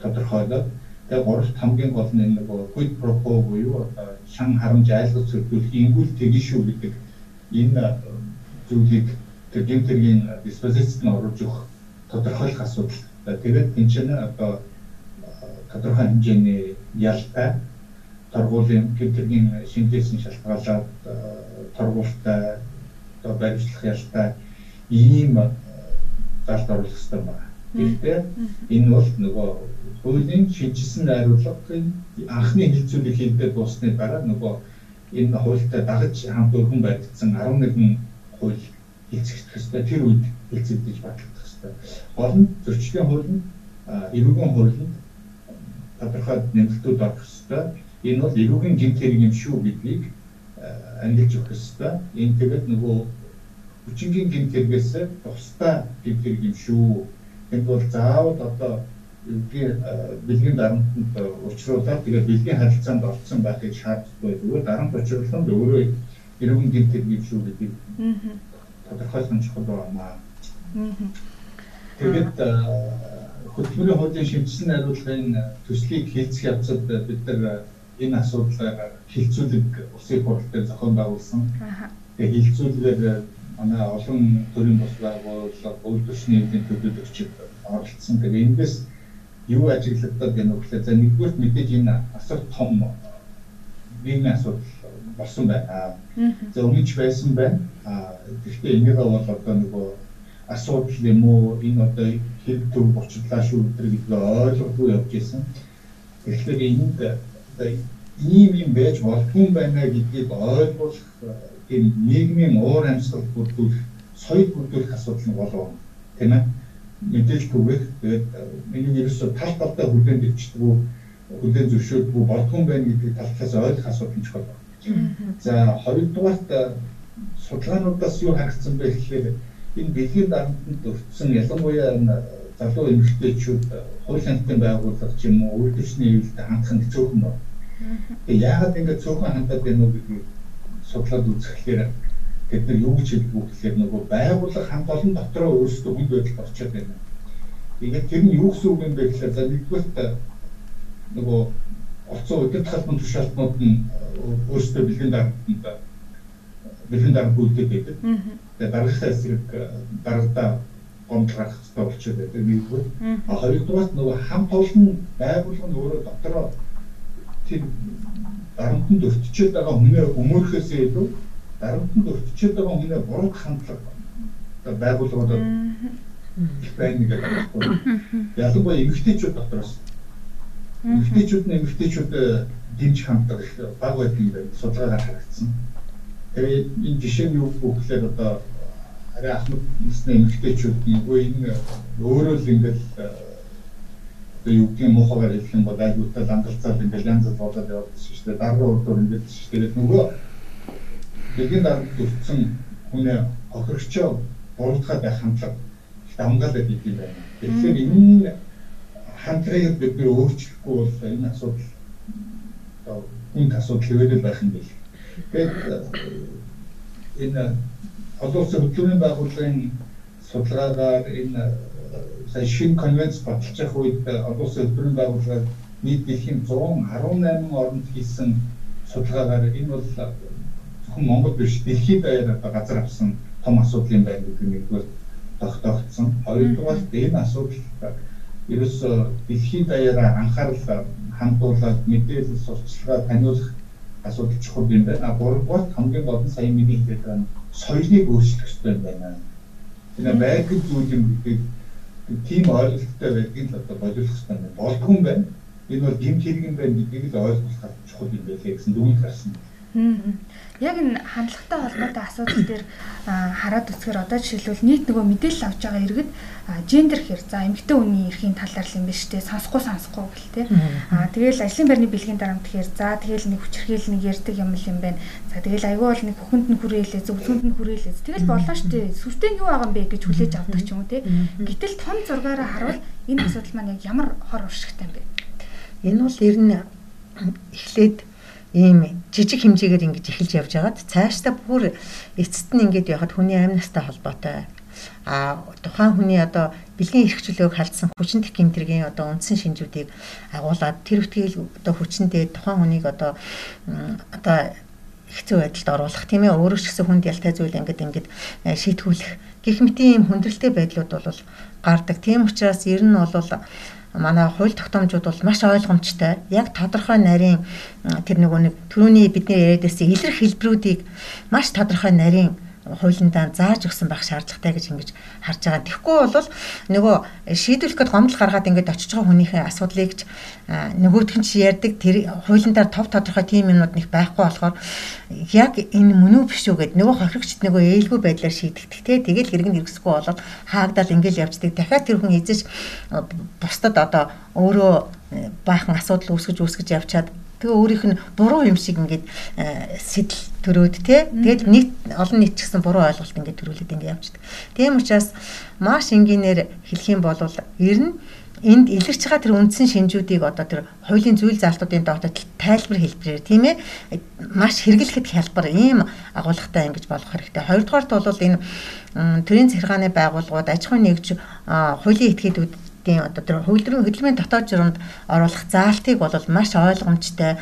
D: тодорхойлоод тэгээ гуравт хамгийн гол нь нэг quid pro quo буюу шан харамж айлгаж зөвлөх ингүүл тэгэн шүү гэдэг энэ зүйлийг тэр гэмтэргийн диспозицид нь оруулж өгөх тодорхойлох асуудал. Тэгээд энэ чинь одоо тодорхой хэмжээний ялтай торгуулийн гэмтэргийн шинжээсэн шалтгаалаад торгуультай одоо баримтлах ялтай ийм залд оруулах хэрэгтэй байна. Гэхдээ энэ бол нөгөө хуулийн шинжилсэн найруулгын анхны хилцүүлэг хийдэг дуусны дараа нөгөө энэ хуультай дагаж хамт өргөн баригдсан 11 хууль хэлцэх хэрэгтэй. Тэр үед хэлцэгдэж батлагдах хэрэгтэй. Гол нь зөрчлийн хууль нь эрүүгийн хууль нь тодорхой нэмэлтүүд орох хэрэгтэй. Энэ бол эрүүгийн гэмт хэрэг юм шүү гэдгийг ангилж өгөх хэрэгтэй. Энэ тэгээд нөгөө хүчингийн гэмт хэрэгээс тусдаа гэмт хэрэг юм шүү. Энд бол заавал одоо бэлгийн бэлгийн дарамтанд учруулаад тэгээд бэлгийн харилцаанд орцсон байхыг шаарддаг зүгээр дарамт учруулсан өөрөө эрүүгийн гэмт хэрэг юм шүү гэдгийг тодорхойлох чухал байна. Тэгээд хөтөлбөрийн хуулийн шинжилсэн найруулгын төслийг хэлцэх явцад бид нар энэ асуудлаар хилцүүлэг улсын хурал дээр зохион байгуулсан. Тэгээд хилцүүлгээр манай олон төрлийн бус байгууллага, үйл төсний эдийн төдөл өчид оролцсон. Тэгээд эндээс юу ажиглагдаад байна вэ гэхээр за нэгдүгээр мэдээж энэ асар том нийгмийн асуудал болсон байна. За өмнөч байсан байна. А гэхдээ энийгээ бол одоо нөгөө асуудал юм уу энэ одоо хэрэг төв бочлаа шүү гэдгийг ойлгохгүй явж исэн. Тэгэхээр энд ийм юм байж болдгүй байна гэдгийг ойлгох тийм нийгмийн уур амьсгал бүрдүүлэх, соёл бүрдүүлэх асуудал нь болов тийм ээ. Мэдээлэл түгэх тэгээд миний ерөөсө тал талдаа хүлээн дэвчдэг үү, хүлээн зөвшөөрдөг үү болдгүй байна гэдгийг талхаас ойлгох асуудал нь чухал. За хоёрдугаарт судалгаануудаас юу харагдсан бэ гэхээр энэ бэлгийн дарамтанд өртсөн ялангуяа энэ залуу эмэгтэйчүүд хууль хяналтын байгууллага ч юм уу үйл төсний ивэлд хандах нь цөөхөн байна. Тэгээ яагаад ингэ цөөхөн хандаад байна уу гэдгийг судлаад үзэхлээр бид нар юу гэж хэлдэг вэ гэхээр нөгөө байгууллага хамт олон дотроо өөрсдөө хүнд байдалд орчод байна. Тэгээд тэр нь юу гэсэн үг юм бэ гэхээр за нэгдүгээр нөгөө оцсон удирд халбан тушаалтнууд нь өөрсдөө бэлгийн дарамтанд бэлгийн дарамт үлдээд байдаг. Тэгээд дараагийнхаа эсрэг дарагдаа гомдлох хэрэгтэй болчиход байдаг нэгдүгээр. А хоёрдугаар нөгөө хамт олон байгууллага нь өөрөө дотроо тэр дарамтанд өртчөөд байгаа хүнээ өмөрөхөөсөө илүү дарамтанд өртчөөд байгаа хүнээ буруу хандлага байгууллагуудад их байна гэдэг байна. Ялангуяа эмэгтэйчүүд дотроос эмэгтэйчүүд нь эмэгтэйчүүд дэмж ханддаг их баг байдаг юм байна. Судалгаагаар харагдсан. Тэгээ энэ жишээ нь юу гэхээр одоо арай ахмад насны эмэгтэйчүүд нөгөө энэ өөрөө л ингээл гэх юм муухайгаар хэлэх юм бол айгуутай лангалцаад ингээл янз бүр болоод явдаг шүү дээ. Дараа урдуур ингээд шүү дээ. Нөгөө бэлгийн дарамт өртсөн хүнээ хохирогчоо буруутгаад байх хандлага давмгаалаад идэв юм байна. Тэгэхээр энэ хандлагыг бид нэр өөрчлөхгүй бол энэ асуудал одоо хүн асуудал хэвээрэл байх юм биш. Тэгээд энэ олон улсын хөтөлбөрийн байгууллагын судалгаагаар энэ сая шинэ конвенц баталж явах үед олон улсын хөтөлбөрийн байгууллагаар нийт дэлхийн 118 оронд хийсэн судалгаагаар энэ бол зөвхөн Монгол биш дэлхийд одоо газар авсан том асуудал юм байна гэдэг нэгдүгээр тогтоогдсон. Хоёрдугаар энэ асуудал ерөөсөө дэлхийд даяараа анхаарал хандуулаад мэдээлэл сурталчилгаа таниулах асуудал чухал юм байна. А гуравдугаар хамгийн гол нь сая миний хэлээд байгаа соёлыг өөрчлөх хэрэгтэй байна. Тэгээ байгаль зүйл юм гэдэг тийм ойлголттой байдгийг л одоо боловсрох хэрэгтэй байна. Болдгүй юм байна. Энэ бол гэмт хэрэг юм байна гэдгийг л ойлгох чухал юм байлээ гэсэн дүгнэлт гарсан.
A: Яг энэ хандлагатай холбоотой асуудал дээр хараад үзэхээр одоо жишээлбэл нийт нөгөө мэдээлэл авч байгаа иргэд гендер хэр за эмэгтэй хүний эрхийн талаар л юм биш үү сонсохгүй сонсохгүй гэл те. Аа тэгэл ажлын байрны бэлгийн дарамт гэхээр за тэгэл нэг хүчрхийл нэг ярддаг юм л юм байна. За тэгэл аюул бол нэг хөхөнд нь хүрээлээ зөвхөнд нь хүрээлээ. Тэгэл болоо штэ. Сүртэй юу байгаа юм бэ гэж хүлээж авдаг ч юм уу те. Гэтэл том зургаараа харуул энэ асуудал маань яг ямар хор уршигтай юм бэ?
C: Энэ бол ер нь эхлээд ийм жижиг хэмжээгээр ингэж эхэлж явж байгаад цаашдаа бүр эцэст нь ингэж явахад хүний амь настай холбоотой а тухайн хүний одоо бэлгийн эрхчлөөг халдсан хүчин техникийн одоо үндсэн шинжүүдийг агуулад тэр үтгийг одоо хүчиндээ тухайн хүнийг одоо одоо хэцүү байдалд оруулах тийм ээ өөрөө ч гэсэн хүнд ялтай зүйл ингээд ингээд шийтгүүлэх гэх мэт ийм хүндрэлтэй байдлууд бол гардаг. Тийм учраас ер нь бол манай хууль тогтоомжууд бол маш ойлгомжтой. Яг тодорхой нарийн тэр нөгөө нэг түрүүний бидний яриад байсан илэрх хэлбэрүүдийг маш тодорхой нарийн хуулиндаа зааж өгсөн байх шаардлагатай гэж ингэж харж байгаа. Тэгэхгүй бол нөгөө шийдвэрлэх гээд гомдол гаргаад ингээд очиж байгаа хүнийхээ асуудлыг ч нөгөөх нь чи ярьдаг тэр хуулиндаа тов тодорхой тийм юмнууд нэг байхгүй болохоор яг энэ мөн үү биш үү гэд нөгөө хохирогчд нөгөө ээлгүй байдлаар шийдэгдэх те тэгэл хэрэг нь хэрэгсэхгүй болоод хаагдал ингээл явждаг. Дахиад тэр хүн эзэж бусдад одоо өөрөө баахан асуудал үүсгэж үүсгэж явчаад тэгээ өөрийнх нь буруу юм шиг ингээд сэтэл төрөөд те тэгээд нийт олон нийт ч гэсэн буруу ойлголт ингээд төрүүлээд ингээд явчихдаг. Тийм учраас маш энгийнээр хэлэх юм бол ер нь энд илэрч байгаа тэр үндсэн шинжүүдийг одоо тэр хуулийн зүйл заалтуудын доотод тайлбар хэлбэрээр тийм ээ маш хэрэглэхэд хялбар ийм агуулгатай ингэж болох хэрэгтэй. Хоёрдугаарт бол энэ төрийн захиргааны байгууллагууд аж ахуйн нэгж хуулийн этгээдүүд тийм одоо тэр хөлдрийн хөдөлмөрийн дотоод журамд оруулах заалтыг бол маш ойлгомжтой.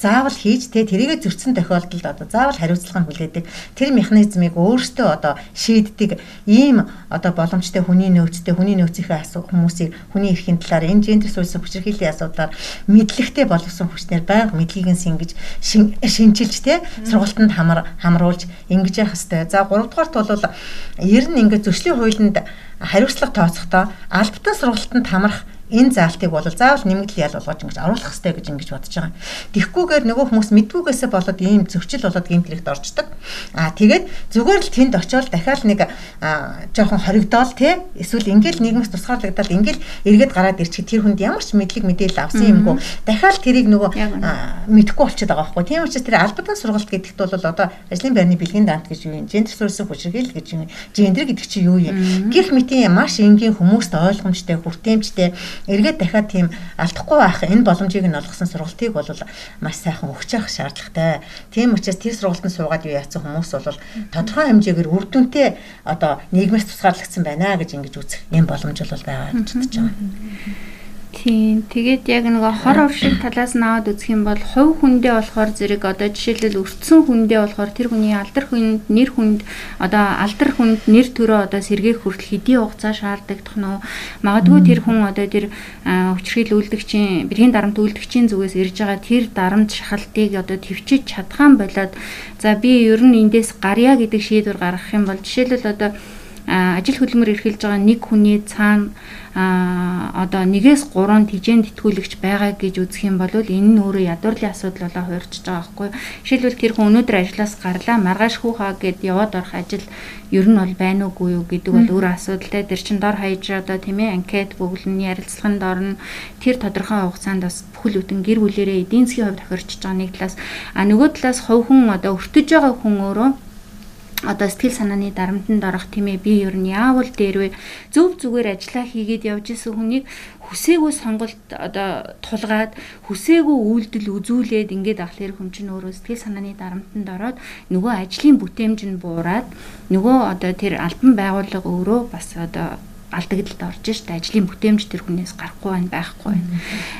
C: Заавал хийж тэ тэрийгэ зөрчсөн тохиолдолд одоо заавал хариуцлага хүлээдэг. Тэр механизмыг өөртөө одоо шийддэг ийм одоо боломжтой хүний нөөцтэй хүний нөөцийнхээ асуу хүмүүсийг хүний эрхийн талаар энэ гендер суурьсан хүчирхийллийн асуудлаар мэдлэгтэй болгосон хүчнэр байнга мэдлэгийг нь сингэж шинчилж тэ сургалтанд хамар хамруулж ингэж явах хэвээр за 3 дугаарт бол ер нь ингээд зөрчлийн хуулинд хариуцлага тооцохдоо албатай сургалтанд хамрах энэ заалтыг бол заавал нэмэгдэл ял болгож ингэж оруулах хэрэгтэй гэж ингэж бодож байгаа. Тэгхгүйгээр нөгөө хүмүүс мэдгүйгээсээ болоод ийм зөрчил болоод гэмтлэгт орчдөг. Аа тэгээд зүгээр л тэнд очиод дахиад нэг жоохон хоригдоол те эсвэл ингээл нийгэмс тусгаарлагдаад ингээл эргээд гараад ирчих тэр хүнд ямар ч мэдлэг мэдээлэл авсан юмгүй дахиад тэрийг нөгөө мэдэхгүй болчиход байгаа байхгүй. Тийм учраас тэр албадан сургалт гэдэгт бол одоо ажлын байрны бэлгийн дант гэж юу юм? Гендер суурьсан хүчирхийлэл гэж юм. Гендер гэдэг чинь юу юм? Гэх мэтийн маш энгийн хүмүүст ойлгомжтой, хүртээмжтэй эргээд дахиад тийм алдахгүй байх энэ боломжийг нь олгосон сургалтыг бол маш сайхан өгч явах шаардлагатай. Тийм учраас тэр сургалтанд суугаад юу яатсан хүмүүс бол тодорхой хэмжээгээр үр дүнтэй одоо нийгмээс тусгаарлагдсан байна гэж ингэж үзэх юм боломж бол байгаа гэж бодож байгаа.
B: Тийм. Тэгээд яг нөгөө хор уршиг талаас нь аваад үзэх юм бол хувь хүндээ болохоор зэрэг одоо жишээлбэл өртсөн хүндээ болохоор тэр хүний алдар хүнд, нэр хүнд одоо алдар хүнд нэр төрөө одоо сэргээх хүртэл хэдийн хугацаа шаардагдах нь магадгүй тэр хүн одоо тэр хүчрхийл үйлдэгчийн бэргийн дарамт үйлдэгчийн зүгээс ирж байгаа тэр дарамт шахалтыг одоо төвчиж чадхаан болоод за би ер нь эндээс гарья гэдэг шийдвэр гаргах юм бол жишээлбэл одоо ажил хөдөлмөр эрхэлж байгаа нэг хүний цаана а одоо нэгээс 3 тижээн тэтгүүлэгч байгаа гэж үзэх юм бол энэ нь өөрөө ядуурлын асуудал болоо хуурчж байгаа байхгүй. Жишээлбэл тэр хүн өнөөдөр ажлаас гарлаа маргааш хүүхаа гэд яваад орох ажил ер нь бол байна уугүй юу гэдэг бол өөр асуудалтай. Тэр чин дор хаяж одоо тийм ээ анкет бүглэн ярилцлаганд орно. Тэр тодорхой хугацаанд бас бүхэл бүтэн гэр бүлэрээ эдийн засгийн хувьд тохирчж байгаа нэг талаас а нөгөө талаас хувь хүн одоо өртөж байгаа хүн өөрөө одоо сэтгэл санааны дарамтанд орох тийм ээ би ер нь яавал дээрвэ зөв зүгээр ажиллаа хийгээд явж исэн хүнийг хүсээгүй сонголт одоо тулгаад хүсээгүй үйлдэл үзүүлээд ингээд ахлаар хүн чинь өөрөө сэтгэл санааны дарамтанд ороод нөгөө ажлын бүтээмж нь буураад нөгөө одоо тэр албан байгууллага өөрөө бас одоо алдагдлалд орж штэ ажлын бүтээмж тэр хүнээс гарахгүй байна байхгүй.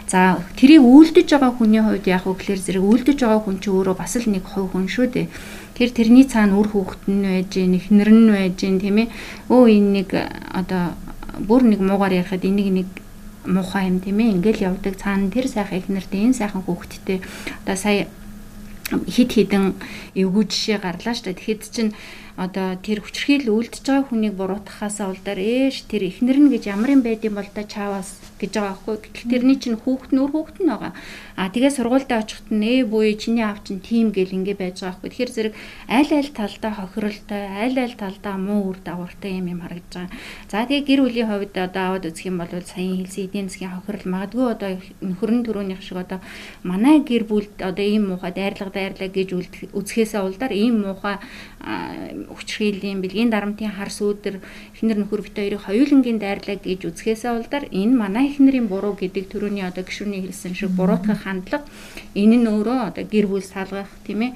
B: За тэрийг үйлдэж байгаа хүний хувьд яг үгээр зэрэг үйлдэж байгаа хүн чинь өөрөө бас л нэг хувь хүн шүү дээ. Тэр тэрний цаана үр хүүхэд нь байж, эхнэр нь байж, тийм ээ. Өө энэ нэг одоо бүр нэг муугаар ярихад энийг нэг муухай юм тийм ээ. Ингээл явдаг цаана тэр сайхан эхнэртэй энэ сайхан хүүхэдтэй одоо сая хид хідэн эвгүй жишээ гарлаа шүү дээ. Тэгэхэд чинь одоо тэр хүчрхийл үлдчихэж байгаа хүнийг буруутгахаасаа улдаар ээш тэр ихнэр нь гэж ямар юм байдсан бол та чаавас гэж байгаа байхгүй. Гэтэл тэрний чинь хүүхэд нөр хүүхэд нь байгаа. А тэгээ сургуультай очихт нь ээ буюу чиний аав чинь тим гэл ингэ байж байгаа байхгүй. Тэгэхээр зэрэг аль аль талдаа хохиролтой, аль аль талдаа муу үр дагавартай юм юм харагдаж байгаа. За тэгээ гэр бүлийн хувьд одоо аваад үзэх юм бол саяхан хэлсэн эдийн засгийн хохирол магадгүй одоо нөхөрн төрөөнийх шиг одоо манай гэр бүлд одоо ийм муухай дайрлага дайрлаа гэж үзэхээсээ улдаар ийм муухай хүчрхийллийн бэлгийн дарамтын хар сүүдэр эхнэр нөхөр бит хоёрыг хоёулангийн дайрлаа гэж үзэхээсээ улдаар энэ манай эхнэрийн буруу гэдэг төрөний одоо гişүрний хэлсэн шиг буруутгах хандлага энэ нь өөрөө одоо гэр бүл салгах тийм ээ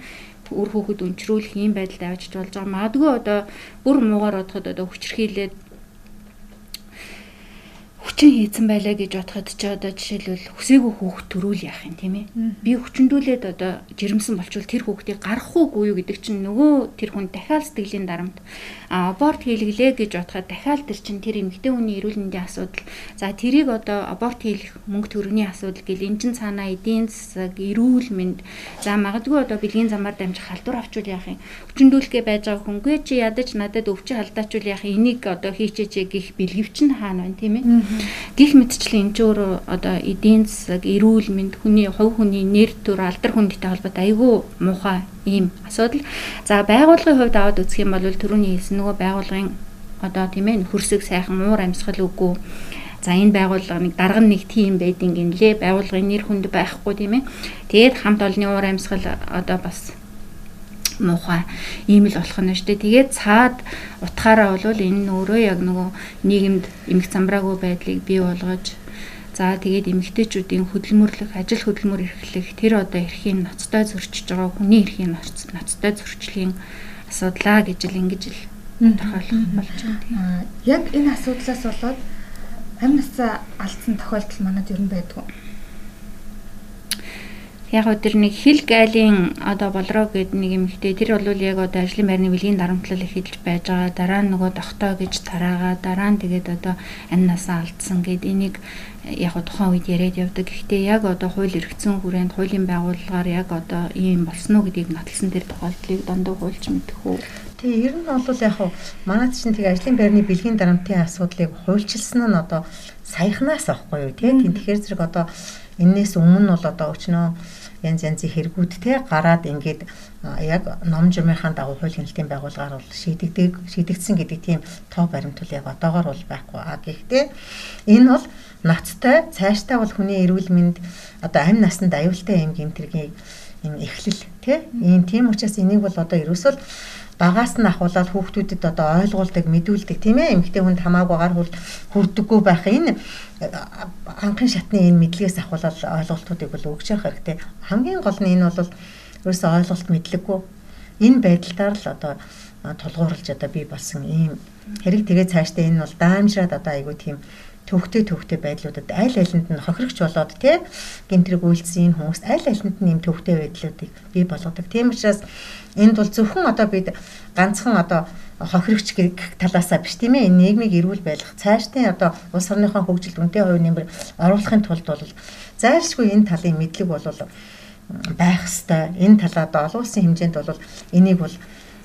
B: үр хүүхэд өнчрүүлэх ийм байдалд авчиж болж байгаа. Магадгүй одоо бүр муугаар бодоход одоо хүчрхийлээд малчин хийцэн байлаа гэж бодоход ч одоо жишээлбэл хүсээгүй хүүхд төрүүл яах юм тийм ээ. Би хүчндүүлээд одоо жирэмсэн болчвол тэр хүүхдийг гарах уугүй юу гэдэг чинь нөгөө тэр хүн дахиад сэтгэлийн дарамт аборт хийлгэлээ гэж бодоход дахиад тэр чинь тэр эмэгтэй хүний эрүүл мэндийн асуудал. За тэрийг одоо аборт хийх мөнгө төгрөгийн асуудал гэл эн чин цаанаа эдийн засаг, эрүүл мэнд за магадгүй одоо бэлгийн замаар дамжих халдвар авчвал яах юм. Хүчндүүлэхгээ байж байгаа хүнгүй чи ядаж надад өвчин халдаачвал яах энийг одоо хийчээч гэх бэлгэвчин хаана байна тийм ээ. Гэх мэтчлэн энэ ч өөрөө одоо эдийн засаг, эрүүл мэнд, хүний хувь хүний нэр төр алдар хүндтэй холбоотой айгүй муухай ийм асуудал. За байгууллагын хувьд аваад үзэх юм бол түрүүний хэлсэн нөгөө байгууллагын одоо тийм ээ хөрсөг сайхан муур амьсгал үгүй. За энэ байгууллага нэг дарга нэг тим байдин гинлээ. Байгууллагын нэр хүнд байхгүй тийм ээ. Тэгээд хамт олонны уур амьсгал одоо бас муухай ийм л болох нь шүү дээ. Тэгээд цаад утгаараа бол энэ нь өөрөө яг нөгөө нийгэмд эмх замбраагүй байдлыг бий болгож за тэгээд эмэгтэйчүүдийн хөдөлмөрлөх, ажил хөдөлмөр эрхлэх тэр одоо эрхийн ноцтой зөрчиж байгаа хүний эрхийн ноцтой зөрчлийн асуудлаа гэж л ингэж л тохиолох болж байна.
A: Яг энэ асуудлаас болоод амь насаа алдсан тохиолдол манад ер нь байдгүй
B: яг өдөр нэг хил гайлын одоо болроо гэд нэг эмэгтэй тэр бол яг одоо ажлын байрны бэлгийн дарамтлал эхэлж байж байгаа дараа нь нөгөө дохтой гэж тараагаа дараа нь тэгээд одоо амнасаа алдсан гэд энийг яг тухайн үед яриад явдаг. Гэхдээ яг одоо хууль эргэцэн хүрээнд хуулийн байгууллагаар яг одоо ийм болсон уу гэдгийг нотолсон тэр тохиолдлыг дандаа хуульч мэдэх үү?
C: Тэгээ ер нь бол яг манайд чинь тэгээ ажлын байрны бэлгийн дарамтын асуудлыг хуульчилсан нь одоо саяхнаас авахгүй юу тий. Тэгэхээр зэрэг одоо энээс өмнө бол одоо өчнөө янз янзын хэрэгүүд те гараад ингээд яг ном журмынхаа дагуу хууль хяналтын байгууллагаар бол шийдэгдэг шийдэгдсэн гэдэг тийм тоо баримтуул яг одоогор бол байхгүй. А гэхдээ энэ бол ноцтой цааштай бол хүний эрүүл мэнд одоо амь насанд аюултай юм гэмтэргийн юм эхлэл тий ийм тийм учраас энийг бол одоо ерөөсөө багаас нь ахуулаад хүүхдүүдэд одоо ойлгуулдаг мэдүүлдэг тийм ээ эмэгтэй хүнд хамаагүй гар хүрд хүрдэггүй байх энэ анхын шатны энэ мэдлэгээс ахуулаад ойлголтуудыг бол өгч явах хэрэгтэй. Хамгийн гол нь энэ бол ерөөсөө ойлголт мэдлэггүй. Энэ байдлаар л одоо тулгуурлаж одоо би болсон ийм хэрэг тэгээ цаашдаа энэ бол даамжраад одоо айгүй тийм төвхтэй төвхтэй байдлуудад аль алинд нь хохирогч болоод тий гинтрэг үйлдсэн хүмүүс аль алинд нь юм төвхтэй байдлуудыг бий болгодог. Тийм учраас энд бол зөвхөн одоо бид ганцхан одоо хохирогч гэх талаасаа биш тийм ээ нийгмийг эрүүл байлгах цаашдын одоо улс орныхон хөгжилд үнэтэй хувь нэмэр оруулахын тулд бол зайлшгүй энэ талын мэдлэг бол байх ёстой. Энэ талаад олон улсын хэмжээнд бол энийг бол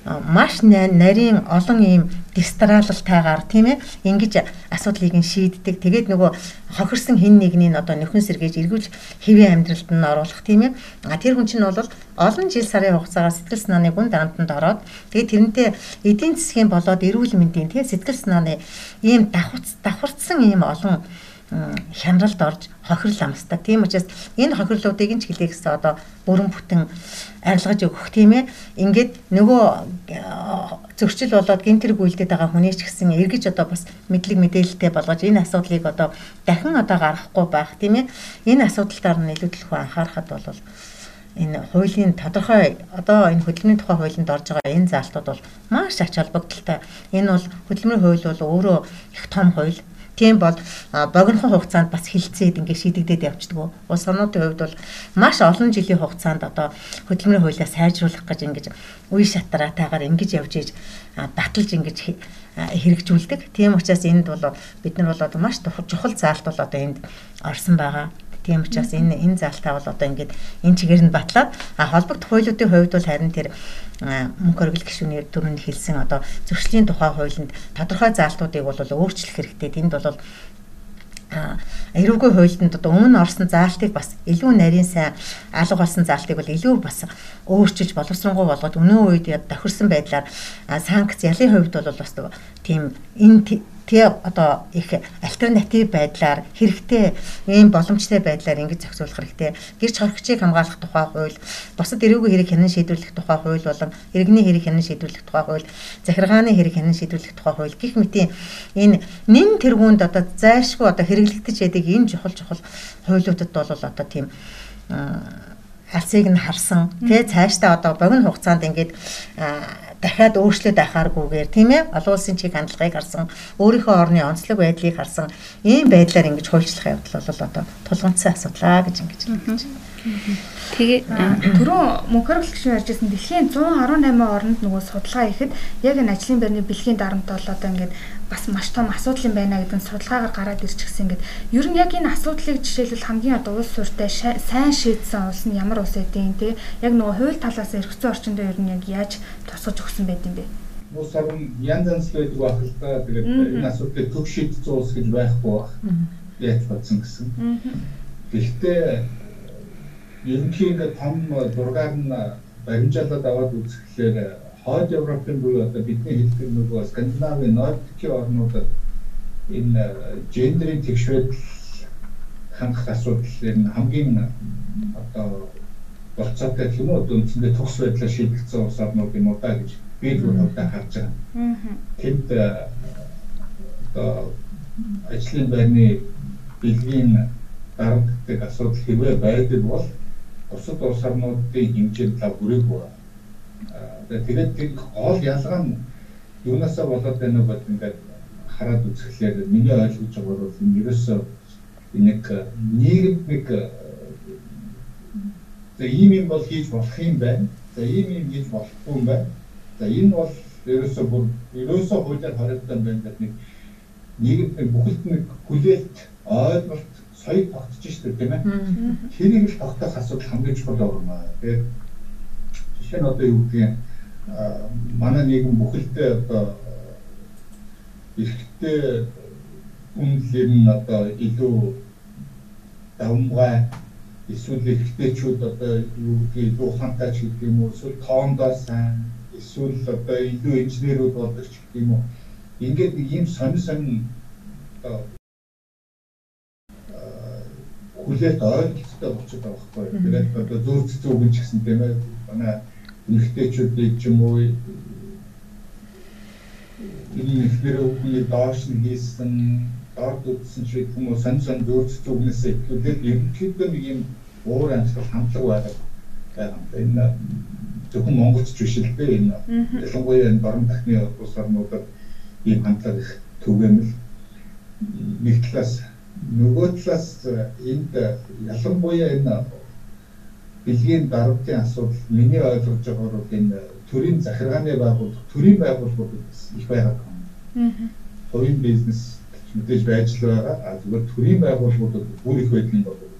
C: маш нарийн олон ийм дистралалтайгаар тийм ээ ингэж асуудлыг нь шийддэг. Тэгээд нөгөө хохирсон хин нэгнийг одоо нөхөн сэргээж эргүүлж хэвийн амьдралд нь оруулах тийм ээ. А тэр хүн чинь бол олон жил сарын хугацаагаар сэтгэл санааны гүн дарамтанд ороод тэгээд тэрнтэй эдийн засгийн болоод эрүүл мэндийн тийм сэтгэл санааны ийм давхарц давхарцсан ийм олон хямралд орж хохирол амсдаг. Тийм учраас энэ хохирлуудыг нь ч хэлээгс одоо бүрэн бүтэн арилгаж өгөх тийм ээ. Ингээд нөгөө зөрчил болоод гинтэр гүйлдэд байгаа хүний ч гэсэн эргэж одоо бас мэдлэг мэдээлэлтэй болгож энэ асуудлыг одоо дахин одоо гаргахгүй байх тийм ээ. Энэ асуудалтаар нь илүү төлөв анхаарахад бол энэ хуулийн тодорхой одоо энэ хөдөлмөрийн тухай хуулинд орж байгаа энэ заалтууд бол маш ач холбогдолтой. Энэ бол хөдөлмөрийн хууль бол өөрөө их том хууль Тийм бол богинохон хугацаанд бас хилцээд ингээд шийдэгдээд явждаг. Улс орнуудын хувьд бол маш олон жилийн хугацаанд одоо хөдөлмөрийн хуулиа сайжруулах гэж ингээд үе шатраатайгаар ингэж явж ийж баталж ингэж хэрэгжүүлдэг. Тийм учраас энд бол бид нар бол одоо маш чухал заалт бол одоо энд орсон байгаа. Тийм учраас энэ энэ заалтаа бол одоо ингээд энэ чигээр нь батлаад а холбогд хуулиудын хувьд бол харин тэр мөнгө хөргөл гишүүний дөрөнд хэлсэн одоо зөрчлийн тухай хуулинд тодорхой заалтуудыг бол өөрчлөх хэрэгтэй. Тэнд бол эрүүгүй хуульд одоо өмнө орсон заалтыг бас илүү нарийн сайн алга болсон заалтыг бол илүү бас өөрчилж боловсронгуй болгоод өнөө үед тохирсон байдлаар санкц ялын хувьд бол бас тийм энэ тэгээ одоо их альтернатив байдлаар хэрэгтэй ийм боломжтой байдлаар ингэж зохицуулах хэрэгтэй. Гэрч хоригчийг хамгаалах тухай хууль, бусад эрүүгийн хэрэг хянан шийдвэрлэх тухай хууль болон иргэний хэрэг хянан шийдвэрлэх тухай хууль, захиргааны хэрэг хянан шийдвэрлэх тухай хууль гэх мэтийн энэ нэн тэргуунд одоо зайлшгүй одоо хэрэглэгдэж байдаг энэ чухал чухал хуулиудад бол одоо тийм алсыг нь харсан. Тэ цаашдаа одоо богино хугацаанд ингээд дахиад өөрчлөлт байхааргүйгээр тийм ээ олон улсын чиг хандлагыг харсан өөрийнхөө орны онцлог байдлыг харсан ийм байдлаар ингэж хуульчлах явдал бол одоо тулгымцсан асуудлаа гэж ингэж хэлж байна.
A: Тэгээ түрүүн мөнхөргөл гişүн ярьжсэн дэлхийн 118 орнд нөгөө судалгаа ихэд яг энэ ажлын байрны бэлгийн дарамт бол одоо ингээд бас маш том асуудал юм байна гэдэг нь судалгаагаар гараад ирчихсэн ингээд ер нь яг энэ асуудлыг жишээлбэл хамгийн одоо улс суртай сайн шийдсэн улс нь ямар улс эдийн те яг нөгөө хууль талаас эргэцсэн орчиндөө ер нь яг яаж тусгаж өгсөн байд юм бэ?
D: Улс орн янз янз байдаг та тэгээд энэ асуудлыг төв шийдсэн улс гэж байхгүй байх. Яаж бодсон гэсэн. Гэхдээ ерөнхийн ингээд том дургаар нь баримжаалаад аваад үзэхлээр хойд Европын буюу одоо бидний хэлдэг нөгөө Скандинавын Нордикийн орнуудад энэ гендерийн тэгшвэдэл хангах асуудал энэ хамгийн одоо болцоотой юм уу үндсэндээ төгс байдлаар шийдэгдсэн улс орнууд юм уу та гэж би удаа харж байгаа. Тэнд одоо ажлын байрны бэлгийн дарамтдаг асуудал хэвээ байдаг бол бусад улс орнуудын хэмжээнд та бүрээгүй. Тэгээд тэр гол ялгаа нь юунасаа болоод байна вэ гэдэг ингээд хараад үзэхлээр миний ойлгож байгаа бол энэ ерөөсөө нэг нийгэмд за ийм юм бол хийж болох юм байна. За ийм юм хийж болохгүй юм байна. За энэ бол ерөөсөө бүр ерөөсөө хуулиар харагдсан байна гэдэг нэг нийгэмд бүхэлд нэг хүлээлт ойлголт соёл тогтчих шүү дээ тийм ээ. Тэрийг л тогтоох асуудал хамгийн чухал байна. Тэгээд жишээ нь одоо юу гэдгийг манай нийгэм бүхэлдээ одоо эрэгтэй үнэлэр нь одоо илүү давмгай эсвэл эрэгтэйчүүд одоо юу гэдгийг илүү ухаантай ч гэдэг юм уу эсвэл тоондоо сайн эсвэл одоо илүү инженерүүд болдог ч гэдэг юм уу ингээд нэг ийм сонир сонир хүлээлт ойлголттой болчиход байгаа байхгүй. Тэгээд одоо зүүр цэцэн үгэн ч гэсэн тийм ээ манай эмэгтэйчүүдийг ч юм уу энэ ихнэр үгний доош нь хийсэн дорд үтсэн юм уу сонь сонь зүүр цэцэн үгнээс ихлүүлээд ерөнхийдөө нэг юм уур амьсгал хандлага байдаг. Энэ зөвхөн монголч биш л дээ энэ ялангуяа энэ баруун дахны улс орнуудад ийм хандлага их түгээмэл нэг талаас нөгөө талаас энд ялангуяа энэ бэлгийн дарамтын асуудал миний ойлгож байгаагаар бол энэ төрийн захиргааны байгууллага төрийн байгууллагууд их байгаад байна. Хувийн бизнес мэдээж байж л байгаа. А зүгээр төрийн байгууллагууд бүр их юм болов уу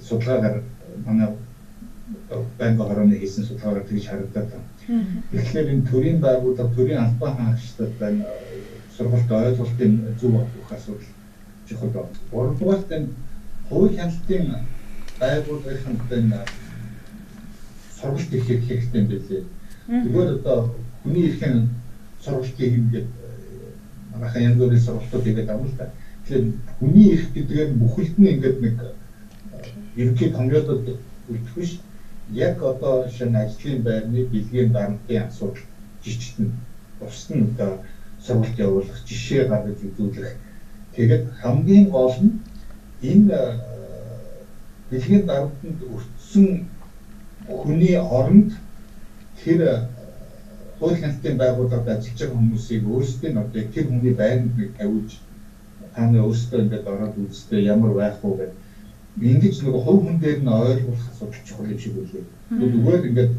D: судалгаагаар манай банк хорооны хийсэн судалгаагаар тэгж харагдаад байна. Тэгэхээр энэ төрийн байгууллага төрийн албан хаагчдад байна сургалт ойлголтын зөв авах асуудал чухал байна. Гуравдугаарт энэ хувийн хяналтын байгууллагын энэ сургалт их хэрэгтэй билээ. Зүгээр одоо хүний эрхэн сургалтыг ингээд манайхан янз бүрийн сургалтууд хийгээд байгаа л да. Тэгэхээр хүний эрх гэдгээр бүхэлд нь ингээд нэг ерөнхий томьёолоод үлдэх биш. Яг одоо шинэ ажлын байрны бэлгийн дарамтын асуудал жижигтэн бус нь одоо сургалт явуулах жишээ гаргаж үзүүлэх Тэгээд хамгийн гол нь энэ дэлхийн дарамтанд өртсөн хүний оронд тэр хууль хяналтын байгууллагад ажиллаж байгаа хүмүүсийг өөрсдийн одоо тэр хүний байранд нэг тавьж тааны өөрсдөө ингээд ороод үзтээ ямар байх вэ гэдэг ингэж нэг хувь хүн дээр нь ойлгох асуудал чухал юм шиг үлээ. Зүгээр ингээд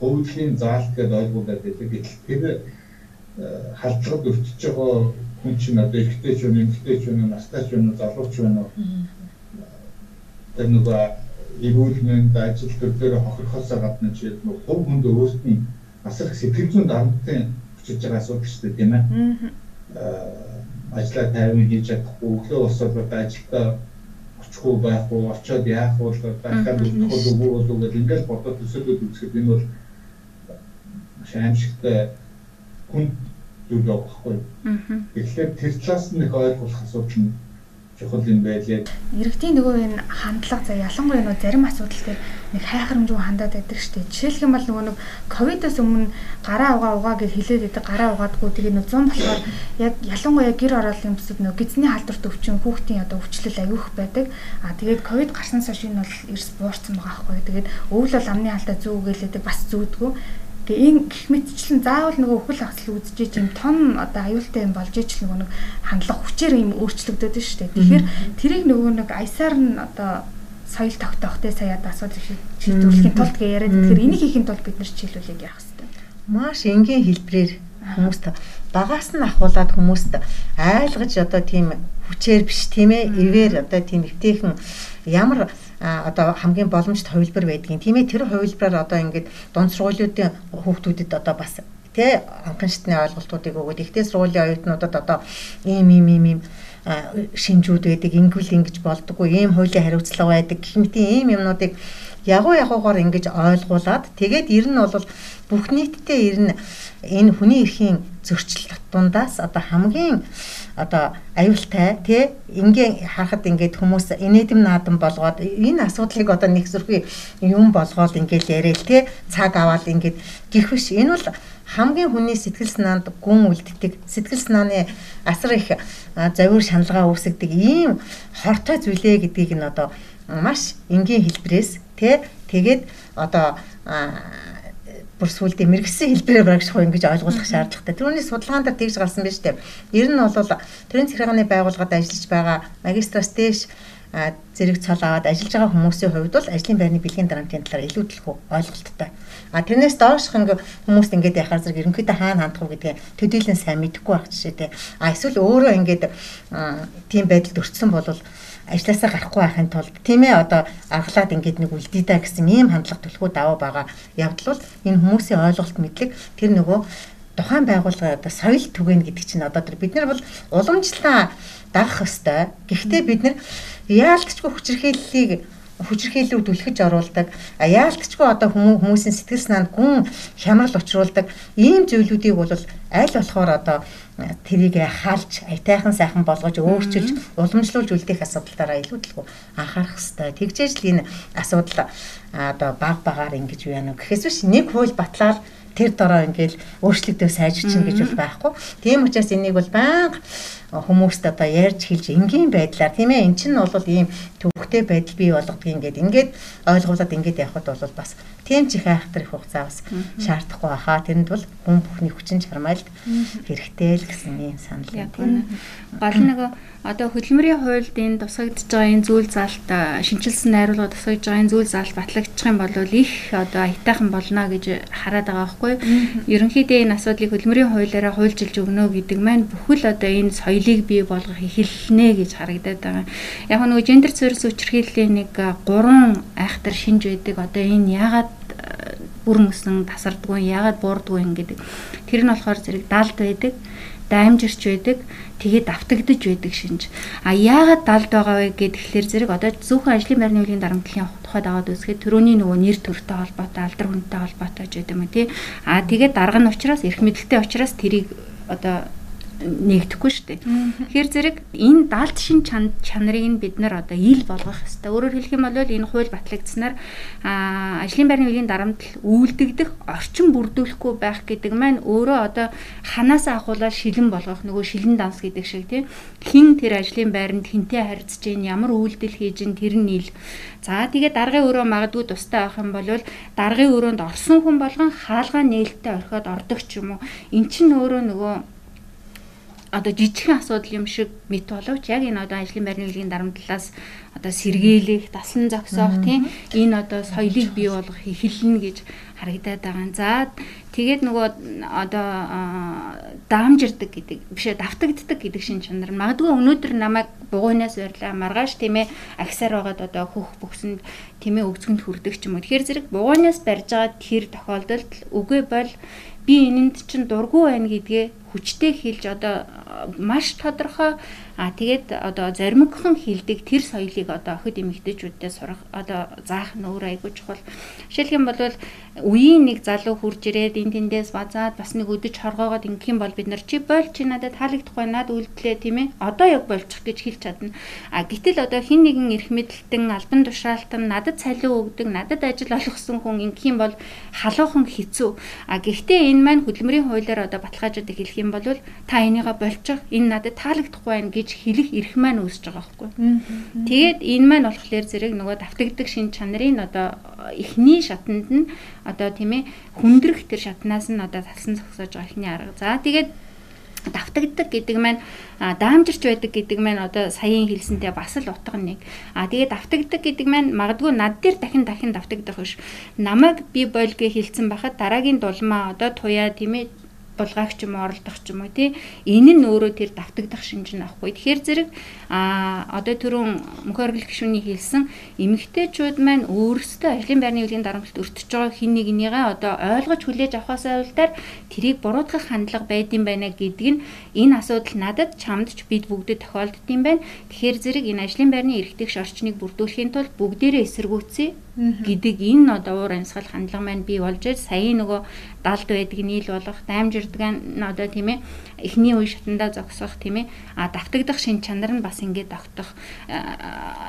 D: хуулийн заалт гэдээ ойлгуулдаг гэдэг. Гэтэл тэр халдлагад өртөж байгаа хүн чинь одоо эрэгтэй ч юм, эмэгтэй ч юм, настай ч юм, залууч байна уу? Тэр нөгөө эрүүл мэнд ажил төрөлөөр хохирохоосоо гадна чи нөгөө хувь хүнд нь бас их сэтгэл зүйн дарамтын хүчиж байгаа асуудал шүү дээ тийм ээ. Аа ажлаа тайван хийж чадахгүй өглөө босоод одоо ажилдаа очихгүй байхгүй очиод яах вэ дахиад өгөх үгүй болов уу гэдэг ингээд бодоод төсөөлөд үзэхэд энэ бол маш аимшигтай хүн байгаа байхгүй. Тэгэхээр тэр талаас нь их ойлгох асуудал нь чухал юм байлээ.
A: Иргэдийн нөгөө энэ хандлага за ялангуяа нөгөө зарим асуудал дээр нэг хайхрамжгүй хандаад байдаг штеп. Жишээлх юм бол нөгөө нэг ковидос өмнө гараа угаа угаа гэж хэлээд байдаг гараа угаадгүй тэгээ нөгөө 100 болохоор яг ялангуяа гэр ороолын бүсэд нөгөө гизний халдварт өвчин хүүхдийн одоо өвчлөл аюух байдаг. А тэгээд ковид гарснаас хойш энэ бол эрс буурсан байгаа байхгүй. Тэгээд өвөл бол амны алдаа зүүгэлээдэг бас зүүдгүй. Тэгээ энэ гих мэтчлэн заавал нөгөө өхөл ахсал үзэж юм том одоо аюултай юм болж ич нөгөө нэг хандлага хүчээр юм өөрчлөгдөд нь шүү дээ. Тэгэхээр тэрийг нөгөө нэг аясаар нь одоо соёл тогтоохтой саяад асуудал шийдвэрлэхийн тулд гээ яриад тэгэхээр энийг хийхин тулд бид нар чиглүүлэг яах хэрэгтэй.
C: Маш энгийн хэлбэрээр хүмүүст багаас нь ахуулаад хүмүүст айлгаж одоо тийм хүчээр биш тийм ээ ивэр одоо тийм эвтэйхэн ямар одоо хамгийн боломжит хувилбар байдгийг тийм ээ тэр хувилбараар одоо ингээд дунд сургуулиудын хүүхдүүдэд одоо бас тэ анхан шатны ойлголтуудыг өгөөд ихтэй сургуулийн оюутнуудад одоо ийм ийм ийм ийм шинжүүд байдаг ингэвэл ингэж болдгоо ийм хуулийн хариуцлага байдаг гэх мэт ийм юмнуудыг ягуу ягуугаар ингэж ойлгуулад тэгээд ер нь бол бүх нийтдээ ер нь энэ хүний эрхийн зөрчил дундаас одоо хамгийн одоо аюултай тий ингийн харахад ингээд хүмүүс инээдэм наадам болгоод энэ асуудлыг одоо нэг зүрхий юм болгоод ингээд яриад тий цаг аваад ингээд гих биш энэ бол хамгийн хүний сэтгэл санаанд гүн үлддэг. Сэтгэл санааны асар их завир шаналгаа үүсгдэг ийм хортой зүйлээ гэдгийг нь одоо маш энгийн хэлбэрээс тий тэгээд одоо бүр сүулдэ мэрэгсэн хэлбэрээр барагших ингэж ойлгуулах шаардлагатай. Тэрүүний судалгаан дээр тэгж гарсан биз дээ. Ер нь бол төрийн захиргааны байгууллагад ажиллаж байгаа магистраас дээш зэрэг цол аваад ажиллаж байгаа хүмүүсийн хувьд бол ажлын байрны бэлгийн дарамтын талаар илүү төлхөө ойлголттой. А тэрнээс доошх ингээ хүмүүст ингээд яхаар зэрэг ерөнхийдөө хаана хандах вэ гэдгээ төдийлөн сайн мэдэхгүй байх жишээ те. А эсвэл өөрөө ингээд тийм байдалд өртсөн бол ажилласаа гарахгүй байхын тулд тийм ээ одоо аргалаад ингээд нэг үлдээ да гэсэн ийм хандлага төлхөө даваа байгаа явдал бол энэ хүмүүсийн ойлголт мэдлэг тэр нөгөө тухайн байгууллага одоо соёл түгэн гэдэг чинь одоо тэр бид нар бол уламжлалаа дагах ёстой. Гэхдээ бид нар яалтчгүй хүчирхийллийг хүчирхийллүүд түлхэж оруулдаг. А яалтчгүй одоо хүмүүсийн сэтгэл санаанд гүн хямрал учруулдаг ийм зүйлүүдийг бол аль болохоор одоо тэрийг хаалж айтайхан сайхан болгож өөрчилж уламжлуулж үлдээх асуудалтаараа илүү төлөв анхаарах хэрэгтэй. Тэгжээж л энэ асуудал одоо баг багаар ингэж юу яана гэхээс биш нэг хууль батлаад тэр дороо ингээл өөрчлөгдөө сайжирчин гэж бол байхгүй. Тийм учраас энийг бол байнга хүмүүст одоо ярьж хэлж энгийн байдлаар тийм ээ эн чинь бол ийм төвхтэй байдал бий болгодгийг ингээд ингээд ойлгуулад ингээд явхад бол бас тийм ч их айхтар их хугацаа бас шаардахгүй баха. Тэрэнд бол хүн бүхний хүчин чармайлт хэрэгтэй л гэсэн юм санал
B: юм. Гол нөгөө одоо хөдөлмөрийн хуульд энэ тусгагдж байгаа энэ зүйл заалт шинчилсэн найруулга тусгагдж байгаа энэ зүйл заалт батлагдчих юм бол их одоо аятайхан болно гэж хараад байгаа байхгүй. Ерөнхийдөө энэ асуудлыг хөдөлмөрийн хуулиараа хуульчилж өгнө гэдэг маань бүхэл одоо энэ соёлыг бий болгох эхэлнэ гэж харагдаад байгаа. Яг нөгөө гендер цорьс хүчирхийллийн нэг гурван айхтар шинж байдаг. Одоо энэ яагаад бүр мөсөн тасардгүй яагаад буурдгүй ингэдэг. Тэр нь болохоор зэрэг далд байдаг, даймжирч байдаг, тэгээд давтагдж байдаг шинж. А яагаад далд байгаа вэ гэхээр зэрэг одоо зөвхөн ажлын байрны үеийн дарамтлалын тухайд аваад үзэхэд төрөний нөгөө нэр төртэй холбоотой, алдар хүнтэй холбоотой ч гэдэг юм тий. А тэгээд дарга нь учраас эрх мэдэлтэй учраас тэрийг одоо нэгдэхгүй шүү дээ. Тэгэхээр зэрэг энэ далд шин чанарыг нь бид нар одоо ил болгох хэрэгтэй. Өөрөөр хэлэх юм бол энэ хууль батлагдсанаар аа ажлын байрны үеийн дарамтл үйлдэгдэх орчин бүрдүүлэхгүй байх гэдэг маань өөрөө одоо ханаасаа ахуулаад шилэн болгох нөгөө шилэн данс гэдэг шиг тийм хин тэр ажлын байранд хинтээ харьцаж гин ямар үйлдэл хийж гин тэр нь ил. За тэгээд даргын өрөө магадгүй тустай байх юм бол даргын өрөөнд орсон хүн болгон хаалгаа нээлттэй орхиод ордог ч юм уу. Эн чинь өөрөө нөгөө одоо жижигхэн асуудал юм шиг мэт боловч яг энэ одоо ажлын байрны хэлгийн дарамтлалаас одоо сэргийлэх, таслан зогсоох тийм энэ одоо соёлыг бий болгох эхэлнэ гэж харагдаад байгаа. За тэгээд нөгөө одоо даамжирдаг гэдэг бишээ давтагддаг гэдэг шин чанар. Магадгүй өнөөдөр намайг бугуунаас байрлаа маргааш тийм ээ агсаар байгаад одоо хөх бөксөнд тийм ээ өгцгөнд хүрдэг ч юм уу. Тэгэхээр зэрэг бугуунаас барьж байгаа тэр тохиолдолд үгүй бол би энэнд чинь дургүй байна гэдгээ хүчтэй хэлж одоо маш тодорхой а тэгээд одоо зоримогхон хилдэг тэр соёлыг одоо охид эмэгтэйчүүдтэй сурах одоо заах нь өөр айгүй чухал. Жишээлх юм бол үеийн нэг залуу хурж ирээд эн тэндээс базаад бас нэг өдөж хоргоогоод ингэх юм бол бид нар чи боль чи надад таалагдахгүй над үлдлээ тийм ээ. Одоо яг болчих гэж хэлж чадна. А гэтэл одоо хин нэгэн эрх мэдэлтэн албан тушаалтан надад цалин өгдөг надад ажил олгосон хүн ингэх юм бол халуухан хэцүү. А гэхдээ энэ маань хөдөлмөрийн хуулиар одоо баталгаажуулдаг хэлэх юм бол та энийгээ болчих. Энэ надад таалагдахгүй байна гэж хэлэх эрх маань үүсэж байгаа байхгүй тэгээд энэ маань болохоор зэрэг нөгөө давтагддаг шин чанарын одоо эхний шатанд нь одоо тийм ээ хүндрэх тэр шатнаас нь одоо талсан зогсоож байгаа ихний арга. За тэгээд давтагддаг гэдэг маань даамжирч байдаг гэдэг маань одоо саяын хэлсэнтэй бас л утга нэг. А тэгээд давтагддаг гэдэг маань магадгүй над дээр дахин дахин давтагдах биш. Намайг би бойл гэж хэлсэн байхад дараагийн дулмаа одоо туяа тийм ээ булгаагч юм оролдох ч юм уу тий энэ нь өөрөө тэр давтагдах шинж нь авахгүй. Тэгэхээр зэрэг а одоо түрүүн мөнх оргил гишүүний хэлсэн эмэгтэйчүүд маань өөрсдөө ажлын байрны үеийн дарамтлалд өртөж байгаа хин нэгнийгээ одоо ойлгож хүлээж авахаас ойлтаар тэрийг буруутгах хандлага байдсан байна гэдэг нь энэ асуудал надад чамд ч бид бүгдэд тохиолддсон байна. Тэгэхээр зэрэг энэ ажлын байрны эрхтгч орчныг бүрдүүлэхийн тулд бүгдээрээ эсэргүүцье гэдэг энэ одоо уур амьсгал хандлага маань бий болж саяын нөгөө далд байдаг нийл болох даймжирдаг нь одоо тийм ээ эхний үе шатандаа зогсох тийм ээ а давтагдах шин чанар нь бас ингээд тогтох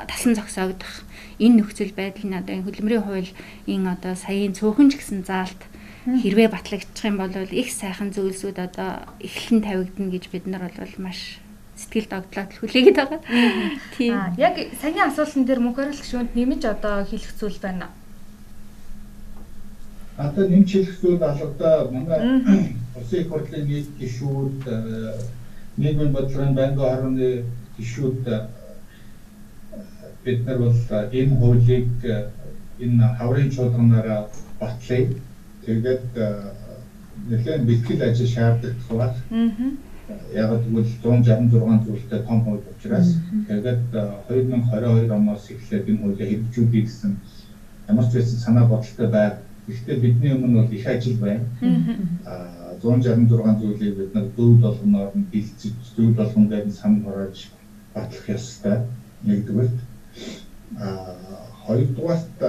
B: тасан зогсоогдох. Энэ нөхцөл байдал нь одоо хөдөлмөрийн хуулийн одоо саяын цөөхөн ч гэсэн заалт хэрвээ батлагдчих юм бол их сайхан зүйлсүүд одоо эхлэн тавигдана гэж бид нар бол маш сэтгэл догтлоод хүлээгээд байгаа.
A: Тийм. Яг саяны асуултан дээр мөнх оролт гүшүүнд нэмж одоо хэлэх зүйл байна.
D: Одоо нэмж хэлэх зүйл алгадаа манай улсын их хурлын нийт гишүүд нийгмийн бодлогын байнгын хорооны гишүүд бид нар бол энэ хуулийг энэ хаврын чуулганаараа батлая. Тэгээд нэлээд бэлтгэл ажил шаарддаг байна. Аа яг тэгвэл 166 зүйлтэй том хууль учраас тэгээд 2022 оноос эхлээд энэ хуулийг хэрэгжүүлэх гэсэн ямар ч байсан санаа бодолтой байг. Гэхдээ бидний өмнө бол их ажил байна. Аа 166 зүйлийг бид нар дөрв болгоноор нь бэлцэж дөрв болгоноор нь сан хурааж батлах ёстой. Нэгдүгээр аа хоёрдугаарт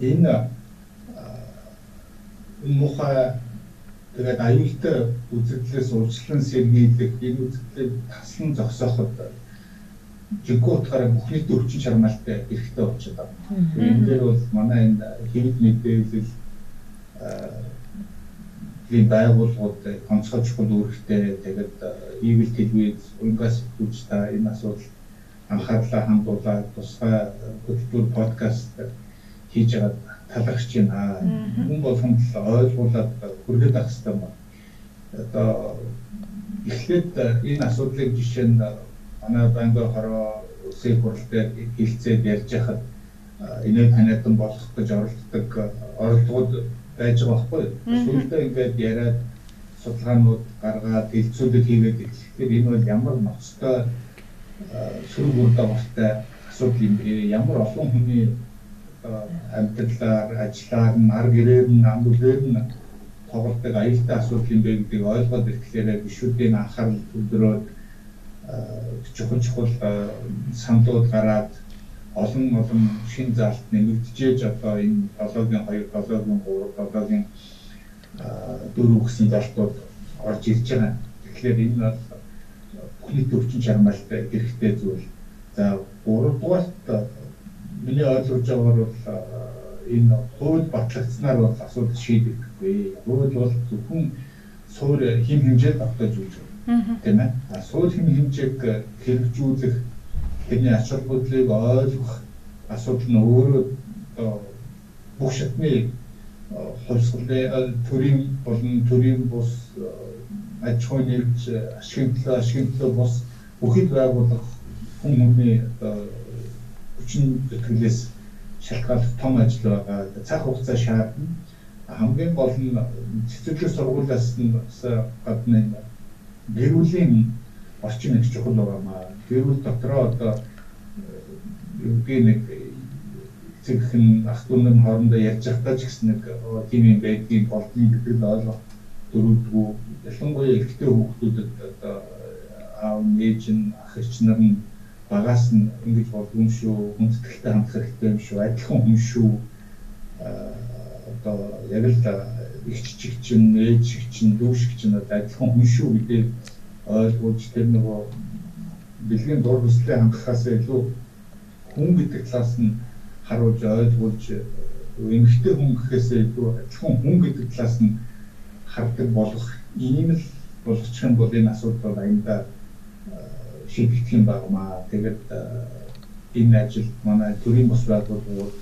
D: энэ мухай Тэгээд аюултай үзэгдлээс урьдчилан сэргийлэх энэ үзэгдлийг таслан зогсооход жиггүй утгаараа бүхний өвчин чармаалтай эрэхтэй болчиход байна. Энэ дээр бол манай энэ хэвд мэдээлэл ийм байгууллагууд онцгой чухал үүрэгтэй тэгээд evil телевиз унгаас хүч та энэ асуудал анхаарлаа хандуулаад тусгай хөтөлбөр подкаст хийж байгаа талархж байна. Хүн болгонд л ойлгуулад хүргээд авах хэрэгтэй байна. Одоо эхлээд энэ асуудлыг жишээ нь манай банкны хороо үсэг хурал дээр хилцээд ярьж хахад энэ таниадан болох гэж оролддог оролдогод байж байгаа байхгүй. Сүүлдээ ингээд яриад судалгаанууд гаргаад хилцүүлэг хийгээд тэгэхээр энэ бол ямар ноцтой сөрөг үр дагавартай асуудал юм бэ? Ямар олон хүний амьдралаар ажиллаар нь ар гэрээр нь амлуулаар нь тоглодог аюултай асуудал юм бэ гэдгийг ойлгоод ирэхлээр гişүүдийн анхаарал төвлөрөөд чухал чухал саналууд гараад олон олон шин заалт нэмэгдэжээж одоо энэ 7-гийн 2, 7-гийн 3, 7-гийн 4 гэсэн заалтууд орж ирж байгаа. Тэгэхээр энэ бол бүхний төвчин чармаалтай хэрэгтэй зүйл. За 3 дугаарт миний ойлгож байгаагаар бол энэ хууль батлагдсанаар бол асуудал шийдэгдэхгүй. Хууль бол зөвхөн суур хим хэмжээд автаж үүж байна. Тийм ээ. Суур хим хэмжээг хэрэгжүүлэх тэрний ач холбогдлыг ойлгох асуудал нь өөрөө бүх шатны хувьсгалын төрийн болон төрийн бус аж ахуйн нэгж ашиглал ашиглал бус бүхэл байгууллага хүн хүний хүчин зүтгэлээс шалтгаалах том ажил байгаа. Цаг хугацаа шаардна. Хамгийн гол нь цэцэрлэг сургуулиас нь гадна гэр бүлийн орчин их чухал байгаа. Гэр бүл дотроо одоо юугийн нэг эцэгхэн ах дүү нар хоорондоо ярьж байхдаа ч гэсэн нэг тийм юм байдгийг болдгийг гэдэг нь ойлгох дөрөвдгүү ялангуяа эрэгтэй хүүхдүүдэд одоо аав ээж нь ах эгч нар нь багаас нь ингэж болдгүй шүү хүндэтгэлтэй хандах хэрэгтэй юм шүү адилхан хүн шүү. Одоо яг л их чиг чинь ээж шиг чинь дүү шиг чинь одоо адилхан хүн шүү гэдэг ойлгуулж тэр нөгөө бэлгийн дур бүслээ хангахаас илүү хүн гэдэг талаас нь харуулж ойлгуулж эмгтэй хүн гэхээс илүү адилхан хүн гэдэг талаас нь хардаг болох ийм л болгочих юм бол энэ асуудал аяндаа шийдэгдэх юм байна. Тэгээд энэ ажил манай төрийн бос байгууллагууд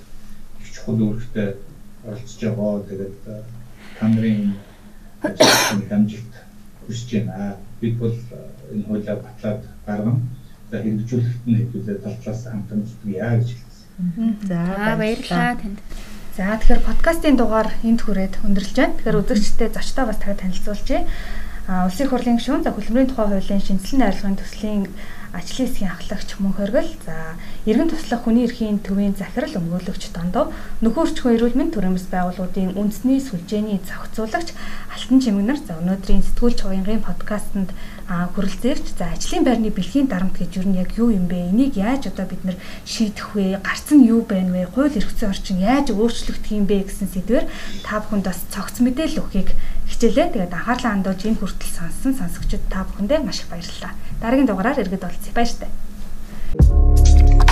D: их чухал үүрэгтэй оролцож байгаа. Тэгээд та нарын ажлын амжилт хүсэж байна. Бид бол энэ хуулиа батлаад гаргана. За хэрэгжүүлэхэд нь хэвлээ тал талаас хамтан зүтгэе гэж хэлсэн.
B: За баярлалаа танд.
A: За тэгэхээр подкастын дугаар энд хүрээд өндөрлж байна. Тэгэхээр үзэгчдээ зочдоо бас дахиад танилцуулъя. Улсын хурлын гишүүн за хөдөлмөрийн тухай хуулийн шинжилэн найруулгын төслийн ажлын хэсгийн ахлагч мөн хоригл за иргэн туслах хүний эрхийн төвийн захирал өмгөөлөгч дондоо нөхөрчхөө эрүүл мэндийн төрөмс байгууллагын үндэсний сүлжээний зохицуулагч алтан чимэгнэр за өнөөдрийн сэтгүүлч хувийн подкастт хүрэлцээрч за ажлын байрны бэлгийн дарамт гэж юу нь яг юу юм бэ? Энийг яаж одоо бид нэр шийдэх вэ? Гарц нь юу байна вэ? Хууль эрх зүйн орчин яаж өөрчлөгдөх юм бэ гэсэн сэдвээр та бүхэнд бас цогц мэдээлэл өгөхийг хичээлээ. Тэгээд анхаарлаа хандуулж энэ хүртэл сонссон сонсогчид та бүхэндээ маш их баярлалаа. Дараагийн дугаараар иргэд болъё. Баяртай. Thank you